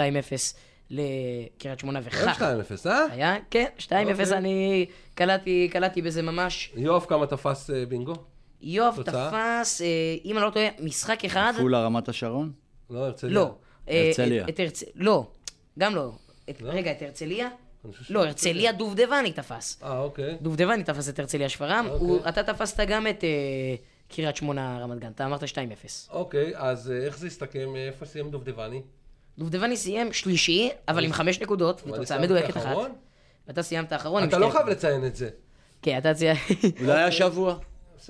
לקריית שמונה אין וכך. 2-0, אה? היה, כן, 2-0 אוקיי. אני קלטתי, קלטתי בזה ממש. יואב, כמה תפס אה, בינגו? יואב? תפס, אה, אם אני לא טועה, משחק אחד. עפולה רמת השרון? לא, הרצליה. לא. אה, הרצליה. לא, גם לא. לא? רגע, את הרצליה? לא, הרצליה דובדבני תפס. אה, אוקיי. דובדבני תפס את הרצליה שפרעם, אוקיי. אתה תפסת גם את קריית שמונה רמת גן, אתה אמרת 2-0. אוקיי, אז איך זה הסתכם? איפה סיים דובדבני? דובדבני סיים שלישי, אבל עם חמש נקודות, ותוצאה מדויקת אחת. ואתה סיימת אחרון אתה לא חייב. לציין את זה. כן, אתה ציינת... אולי השבוע.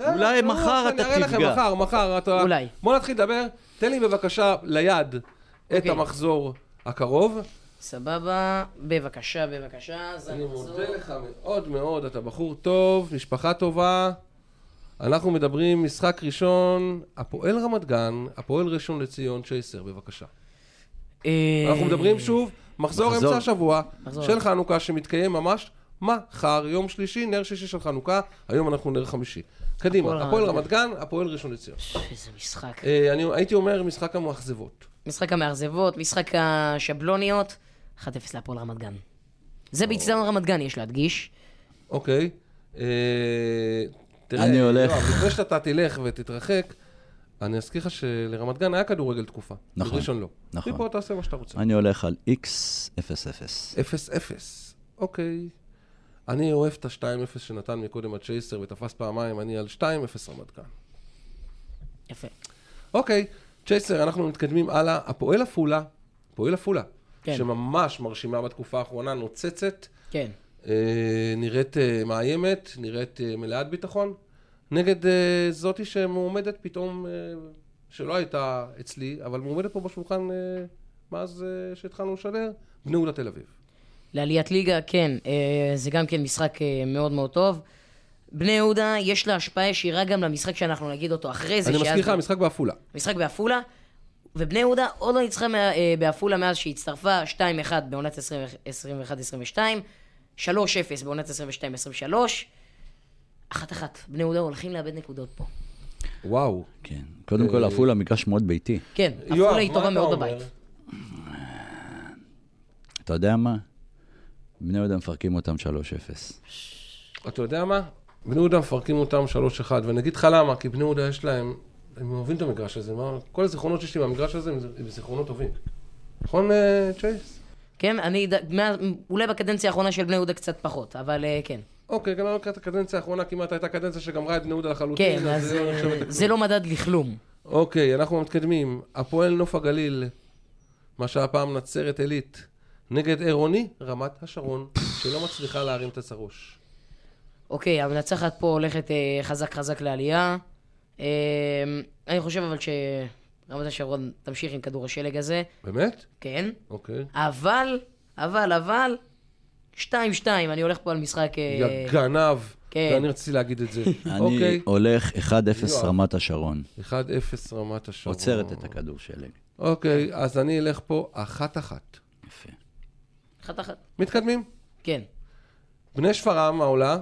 אולי מחר אני אתה אראה לכם, תפגע. מחר, מחר. אולי. בוא נתחיל לדבר. תן לי בבקשה ליד את אוקיי. המחזור הקרוב. סבבה, בבקשה, בבקשה. אני. מודה לך מאוד מאוד, אתה בחור טוב, משפחה טובה. אנחנו מדברים משחק ראשון, הפועל רמת גן, הפועל ראשון לציון, צ'ייסר, בבקשה. אה, אנחנו מדברים שוב, מחזור. אמצע השבוע. של חנוכה שמתקיים ממש מחר, יום שלישי, נר שישי של חנוכה, היום אנחנו נר חמישי. קדימה, הפועל רמת גן, הפועל ראשון לציון. איזה משחק. אה, אני הייתי אומר משחק המאכזבות. משחק המאכזבות, משחק השבלוניות, 1-0 להפועל רמת גן. זה באיצטדיון רמת גן, יש להדגיש. אוקיי. אה, תראה, אני הולך. יואב, לפני שאתה תלך ותתרחק, אני אזכיר לך שלרמת גן היה כדורגל תקופה. נכון, בראשון לא. נכון. מפה תעשה מה שאתה רוצה. אני הולך על X00. 0-0. אוקיי. אני אוהב את ה-2-0 שנתן מקודם הצ'ייסר ותפס פעמיים, אני על 2-0 רמת גן. יפה. אוקיי, צ'ייסר, אנחנו מתקדמים הלאה. הפועל עפולה, הפועל עפולה, כן. שממש מרשימה בתקופה האחרונה, נוצצת, כן. אה, נראית אה, מאיימת, נראית אה, מלאת ביטחון, נגד אה, זאתי שמועמדת פתאום, אה, שלא הייתה אצלי, אבל מועמדת פה בשולחן אה, מאז אה, שהתחלנו לשדר, בני יהודה תל אביב. לעליית ליגה, כן, אה, זה גם כן משחק אה, מאוד מאוד טוב. בני יהודה, יש לה השפעה ישירה גם למשחק שאנחנו נגיד אותו אחרי זה. אני מזכיר לך, המשחק בעפולה. משחק בעפולה, ובני יהודה עוד לא ניצחה אה, בעפולה מאז שהצטרפה 2-1 בעונת 21-22, 3-0 בעונת 22-23, אחת-אחת. בני יהודה הולכים לאבד נקודות פה. וואו. כן. קודם כל, עפולה מגרש מאוד ביתי. כן, עפולה היא טובה מאוד? בבית. אתה יודע מה? בני יהודה מפרקים אותם 3-0. אתה יודע מה? בני יהודה מפרקים אותם 3-1, ואני אגיד לך למה, כי בני יהודה יש להם, הם אוהבים את המגרש הזה, מה, כל הזיכרונות שיש לי מהמגרש הזה הם זיכרונות טובים. נכון, אה, צ'ייס? כן, אני, ד- מה- אולי בקדנציה האחרונה של בני יהודה קצת פחות, אבל אה, כן. אוקיי, גם לקראת הקדנציה האחרונה כמעט הייתה קדנציה שגמרה את בני יהודה לחלוטין, כן, אז זה לא אה. זה לא מדד לכלום. אוקיי, אנחנו מתקדמים. הפועל נוף הגליל, מה שהפעם נצרת עילית, נגד עירוני רמת השרון, שלא מצליחה להרים את הצרוש. אוקיי, המנצחת פה הולכת אה, חזק חזק לעלייה. אה, אני חושב אבל שרמת השרון תמשיך עם כדור השלג הזה, באמת? כן. אוקיי. אבל, אבל, אבל, 2-2, אני הולך פה על משחק... אה, יא גנב. כן. ואני רציתי להגיד את זה. אני אוקיי. הולך 1-0 יואב. רמת השרון. 1-0 רמת השרון. עוצרת את הכדור שלג. אוקיי, אז אני אלך פה אחת-אחת. יפה. אחת אחת. מתקדמים. כן. בני שפרעם העולה,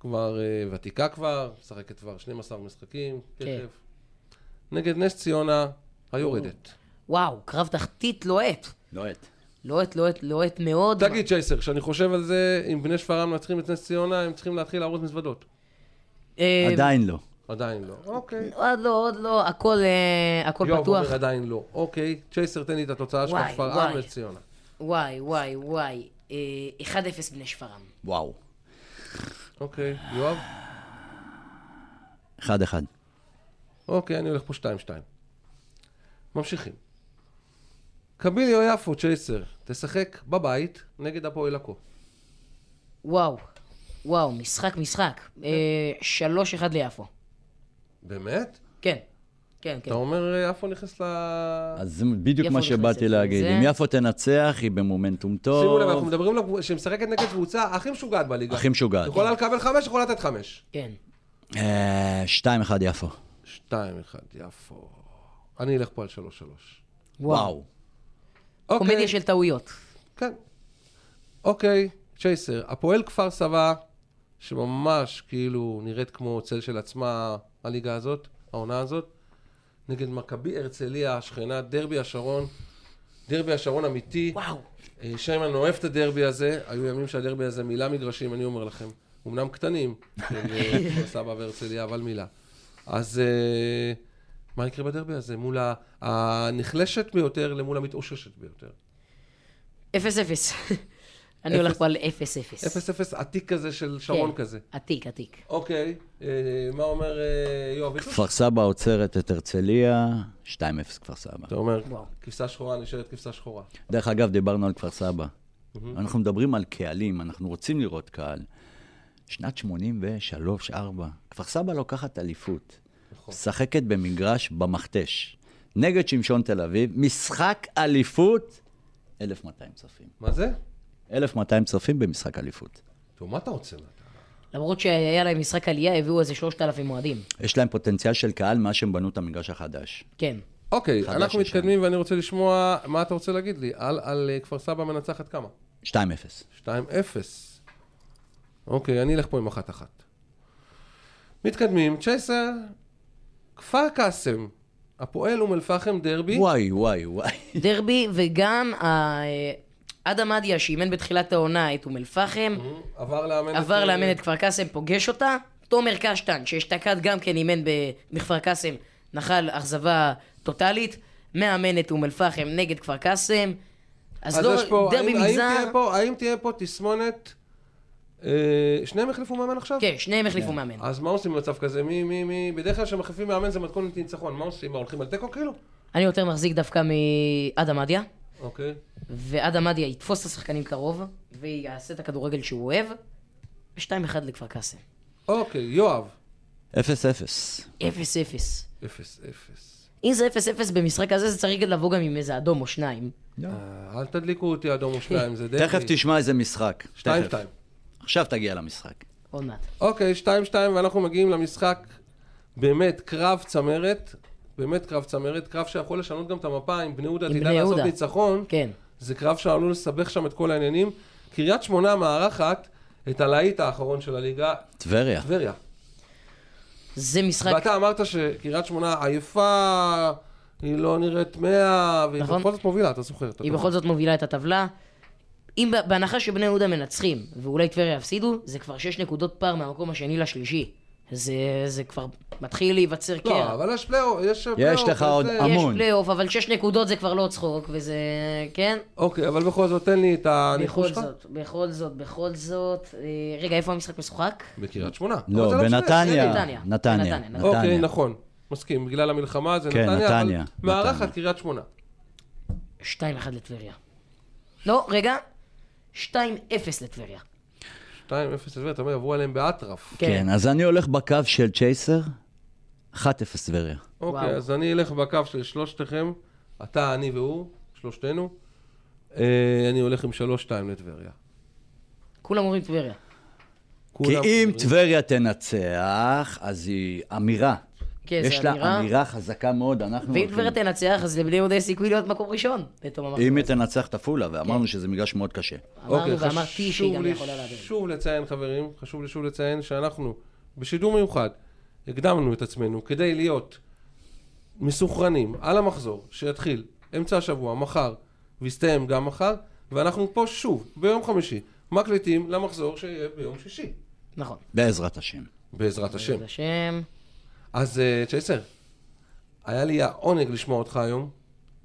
כבר אה, ותיקה כבר, משחקת כבר 12 משחקים, כן. תכף. נגד נס ציונה היורדת. וואו, קרב תחתית לוהט. לוהט. לוהט, לוהט, לוהט מאוד. תגיד צ'ייסר, כשאני חושב על זה, אם בני שפרעם מנצחים את נס ציונה, הם צריכים להתחיל לארוז מזוודות. אה, עדיין לא. עדיין לא. אוקיי. עוד לא, עוד לא, הכל, אה, הכל יואב פתוח. אומר עדיין לא. אוקיי, צ'ייסר, תן לי את התוצאה שלך, שפרעם. נס ציונה. וואי, וואי, וואי. אה, 1-0 בני שפרעם. וואו. אוקיי, יואב? 1-1. אוקיי, אני הולך פה 2-2. ממשיכים. קביליו יפו, צ'ייסר, תשחק בבית נגד הפועל עכו. וואו, וואו, משחק, משחק. אה, 3-1 ליפו. באמת? כן, כן, כן. אתה אומר אה, יפו נכנס ל... אז זה בדיוק מה שבאתי להגיד. אם יפו תנצח, היא במומנטום טוב. שימו לב, אנחנו מדברים על שמשחקת נגד קבוצה הכי משוגעת בליגה. הכי משוגעת. יכולה לקבל חמש, יכולה לתת חמש. כן. אה, 2-1 יפו. שתיים, אחד, יפו. אני אלך פה על שלוש, שלוש. וואו. אוקיי, קומדיה של טעויות. כן. אוקיי, צ'ייסר. הפועל כפר סבא, שממש כאילו נראית כמו צל של עצמה, הליגה הזאת, העונה הזאת, נגד מכבי הרצליה, השכנה, דרבי השרון. דרבי השרון אמיתי. וואו. אה, שיימן אוהב את הדרבי הזה, היו ימים שהדרבי הזה מילא מגרשים, אני אומר לכם. אמנם קטנים, של אה, כפר סבא והרצליה, אבל מילה. אז אה, מה יקרה בדרבי הזה? מול הנחלשת ביותר למול המתאוששת ביותר. אפס אפס. אני הולך פה על אפס אפס. 0-0 עתיק כזה של שרון כן. כזה. עתיק, עתיק. אוקיי, אה, מה אומר אה, יואב? כפר סבא עוצרת את הרצליה, 2-0 כפר סבא. אתה אומר. כבשה שחורה נשארת כבשה שחורה. דרך אגב, דיברנו על כפר סבא. אנחנו מדברים על קהלים, אנחנו רוצים לראות קהל. שנת 83-4, כפר סבא לוקחת אליפות. נכון. משחקת במגרש במכתש. נגד שמשון תל אביב, משחק אליפות, 1,200 צופים. מה זה? 1,200 צופים במשחק אליפות. טוב, מה אתה רוצה? למרות שהיה להם משחק עלייה, הביאו איזה 3,000 אוהדים. יש להם פוטנציאל של קהל מאז שהם בנו את המגרש החדש. כן. אוקיי, חדש אנחנו. מתקדמים ואני רוצה לשמוע מה אתה רוצה להגיד לי. על, על אה, כפר סבא מנצחת כמה? 2-0. 2-0. אוקיי, אני אלך פה עם אחת אחת. מתקדמים, צ'ייסר, כפר קאסם, הפועל אום אל-פחם דרבי. וואי, וואי, וואי. דרבי, וגם ה- אדם מדיה, שאימן בתחילת העונה את אום אל-פחם, עבר לאמן את... עבר לאמן את כפר קאסם, פוגש אותה. תומר קשטן, שאשתקד גם כן אימן בכפר קאסם, נחל אכזבה טוטאלית. מאמן את אום אל-פחם נגד כפר קאסם. אז אז לא, פה, דרבי האם, האם, מגזר. תהיה פה, האם תהיה פה תסמונת... אה, שניהם החליפו מאמן עכשיו? כן, שניהם החליפו מאמן. אז מה עושים במצב כזה? מי, מי, מי... בדרך כלל כשמחליפים מאמן זה מתכונת ניצחון. מה עושים? מה, הולכים על תיקו כאילו? אני יותר מחזיק דווקא מאדם מדיה. אוקיי. ואדם מדיה יתפוס את השחקנים קרוב, ויעשה את הכדורגל שהוא אוהב. ו-2-1 לכפר קאסם. אוקיי, יואב. 0-0. 0-0. 0-0. אם זה 0-0 במשחק הזה, זה צריך לבוא גם עם איזה אדום או שניים. אה, אל תדליקו אותי אדום או שניים, זה דרבי. תכף תשמע איזה משחק. 2-2. עכשיו תגיע למשחק. עוד מעט. אוקיי, 2-2, ואנחנו מגיעים למשחק, באמת, קרב צמרת, באמת קרב צמרת, קרב שיכול לשנות גם את המפה, אם בני יהודה תדע לעשות. ניצחון, כן. זה קרב שעלול לסבך שם את כל העניינים. קריית שמונה מארחת את הלהיט האחרון של הליגה, טבריה. טבריה. זה משחק... ואתה אמרת שקריית שמונה עייפה, היא לא נראית מאה, והיא נכון. בכל זאת מובילה, אתה זוכר. היא. בכל זאת מובילה את הטבלה. אם ב- בהנחה שבני יהודה מנצחים, ואולי טבריה יפסידו, זה כבר 6 נקודות פער מהמקום השני לשלישי. זה, זה כבר מתחיל להיווצר קרע. לא, אבל יש פלייאוף, יש פלייאוף. לך עוד וזה- המון. יש פלייאוף, אבל 6 נקודות זה כבר לא צחוק, וזה... כן? אוקיי, אבל בכל זאת, תן לי את הניחוש בכל שלך. זאת, בכל זאת, בכל זאת... אה, רגע, איפה המשחק משוחק? בקריית שמונה. לא, זה משנה. בנתניה. נתניה. נתניה. נתניה. אוקיי. נכון. מסכים, בגלל המלחמה זה כן, נתניה, נתניה, אבל מארחת נתניה. קריית שמונה. 2-1 לטבריה. לא, רגע. 2-0 לטבריה. 2-0 טבריה, אתה אומר, יבואו עליהם באטרף. כן, אז אני הולך בקו של צ'ייסר, 1-0 טבריה. אוקיי, וואו. אז אני אלך בקו של שלושתכם, אתה, אני והוא, שלושתנו. אה, אני הולך עם 3-2 לטבריה. כולם אומרים טבריה. כי אם טבריה תנצח, אז היא אמירה. כן, זה יש לה אמירה. אמירה חזקה מאוד, אנחנו... ואם הולכים- טבריה תנצח, אז לבני יהודה יש סיכוי להיות מקום ראשון. בתום המחזור. אם היא תנצח את עפולה, ואמרנו שזה מגרש מאוד קשה. אמרנו אוקיי, ואמרתי חשוב שהיא גם לי יכולה להעביר. שוב לציין, חברים, חשוב לי שוב לציין שאנחנו בשידור מיוחד הקדמנו את עצמנו כדי להיות מסוכרנים על המחזור שיתחיל אמצע השבוע, מחר, ויסתיים גם מחר, ואנחנו פה שוב, ביום חמישי, מקליטים למחזור שיהיה ביום שישי, נכון. בעזרת השם. בעזרת השם. בעזרת השם. אז אה, צ'ייסר, היה לי העונג לשמוע אותך היום.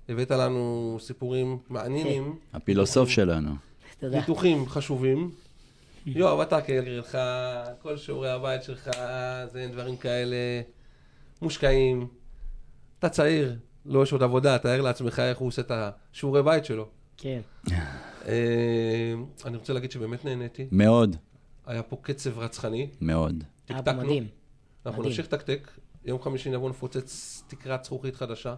הבאת לנו סיפורים מעניינים, הפילוסוף שלנו. תודה. ניתוחים חשובים. יואב, אתה כהרגלך, כל שיעורי הבית שלך, זה דברים כאלה מושקעים. אתה צעיר, לא יש עוד עבודה, תאר לעצמך איך הוא עושה את השיעורי בית שלו. כן. אה, אני רוצה להגיד שבאמת נהניתי. מאוד, היה פה קצב רצחני. מאוד. היה פה. מדהים. אנחנו. נמשיך לתקתק. יום חמישי נבוא נפוצץ תקרת זכוכית חדשה.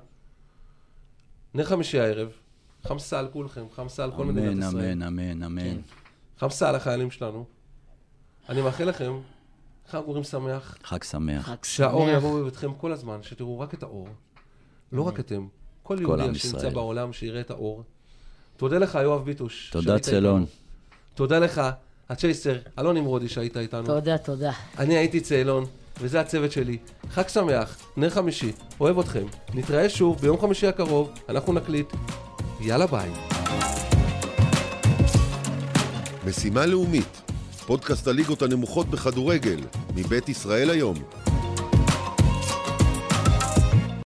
נר חמישי הערב. חמסה על כולכם, חמסה על כל אמן, מדינת ישראל. אמן, אמן, אמן. חמסה על החיילים שלנו. אני מאחל לכם חג אורים שמח, חג שמח. חג שהאור שמח. יבוא בביתכם כל הזמן, שתראו רק את האור. לא רק אתם, כל יהודי שנמצא ישראל. בעולם שיראה את האור. תודה לך, יואב ביטוש. תודה צלון. תודה לך, הצ'ייסר, אלון נמרודי שהיית איתנו. תודה, תודה. אני הייתי צאלון. וזה הצוות שלי. חג שמח, נר חמישי, אוהב אתכם. נתראה שוב ביום חמישי הקרוב, אנחנו נקליט. יאללה ביי. משימה לאומית, פודקאסט הליגות הנמוכות בכדורגל, מבית ישראל היום.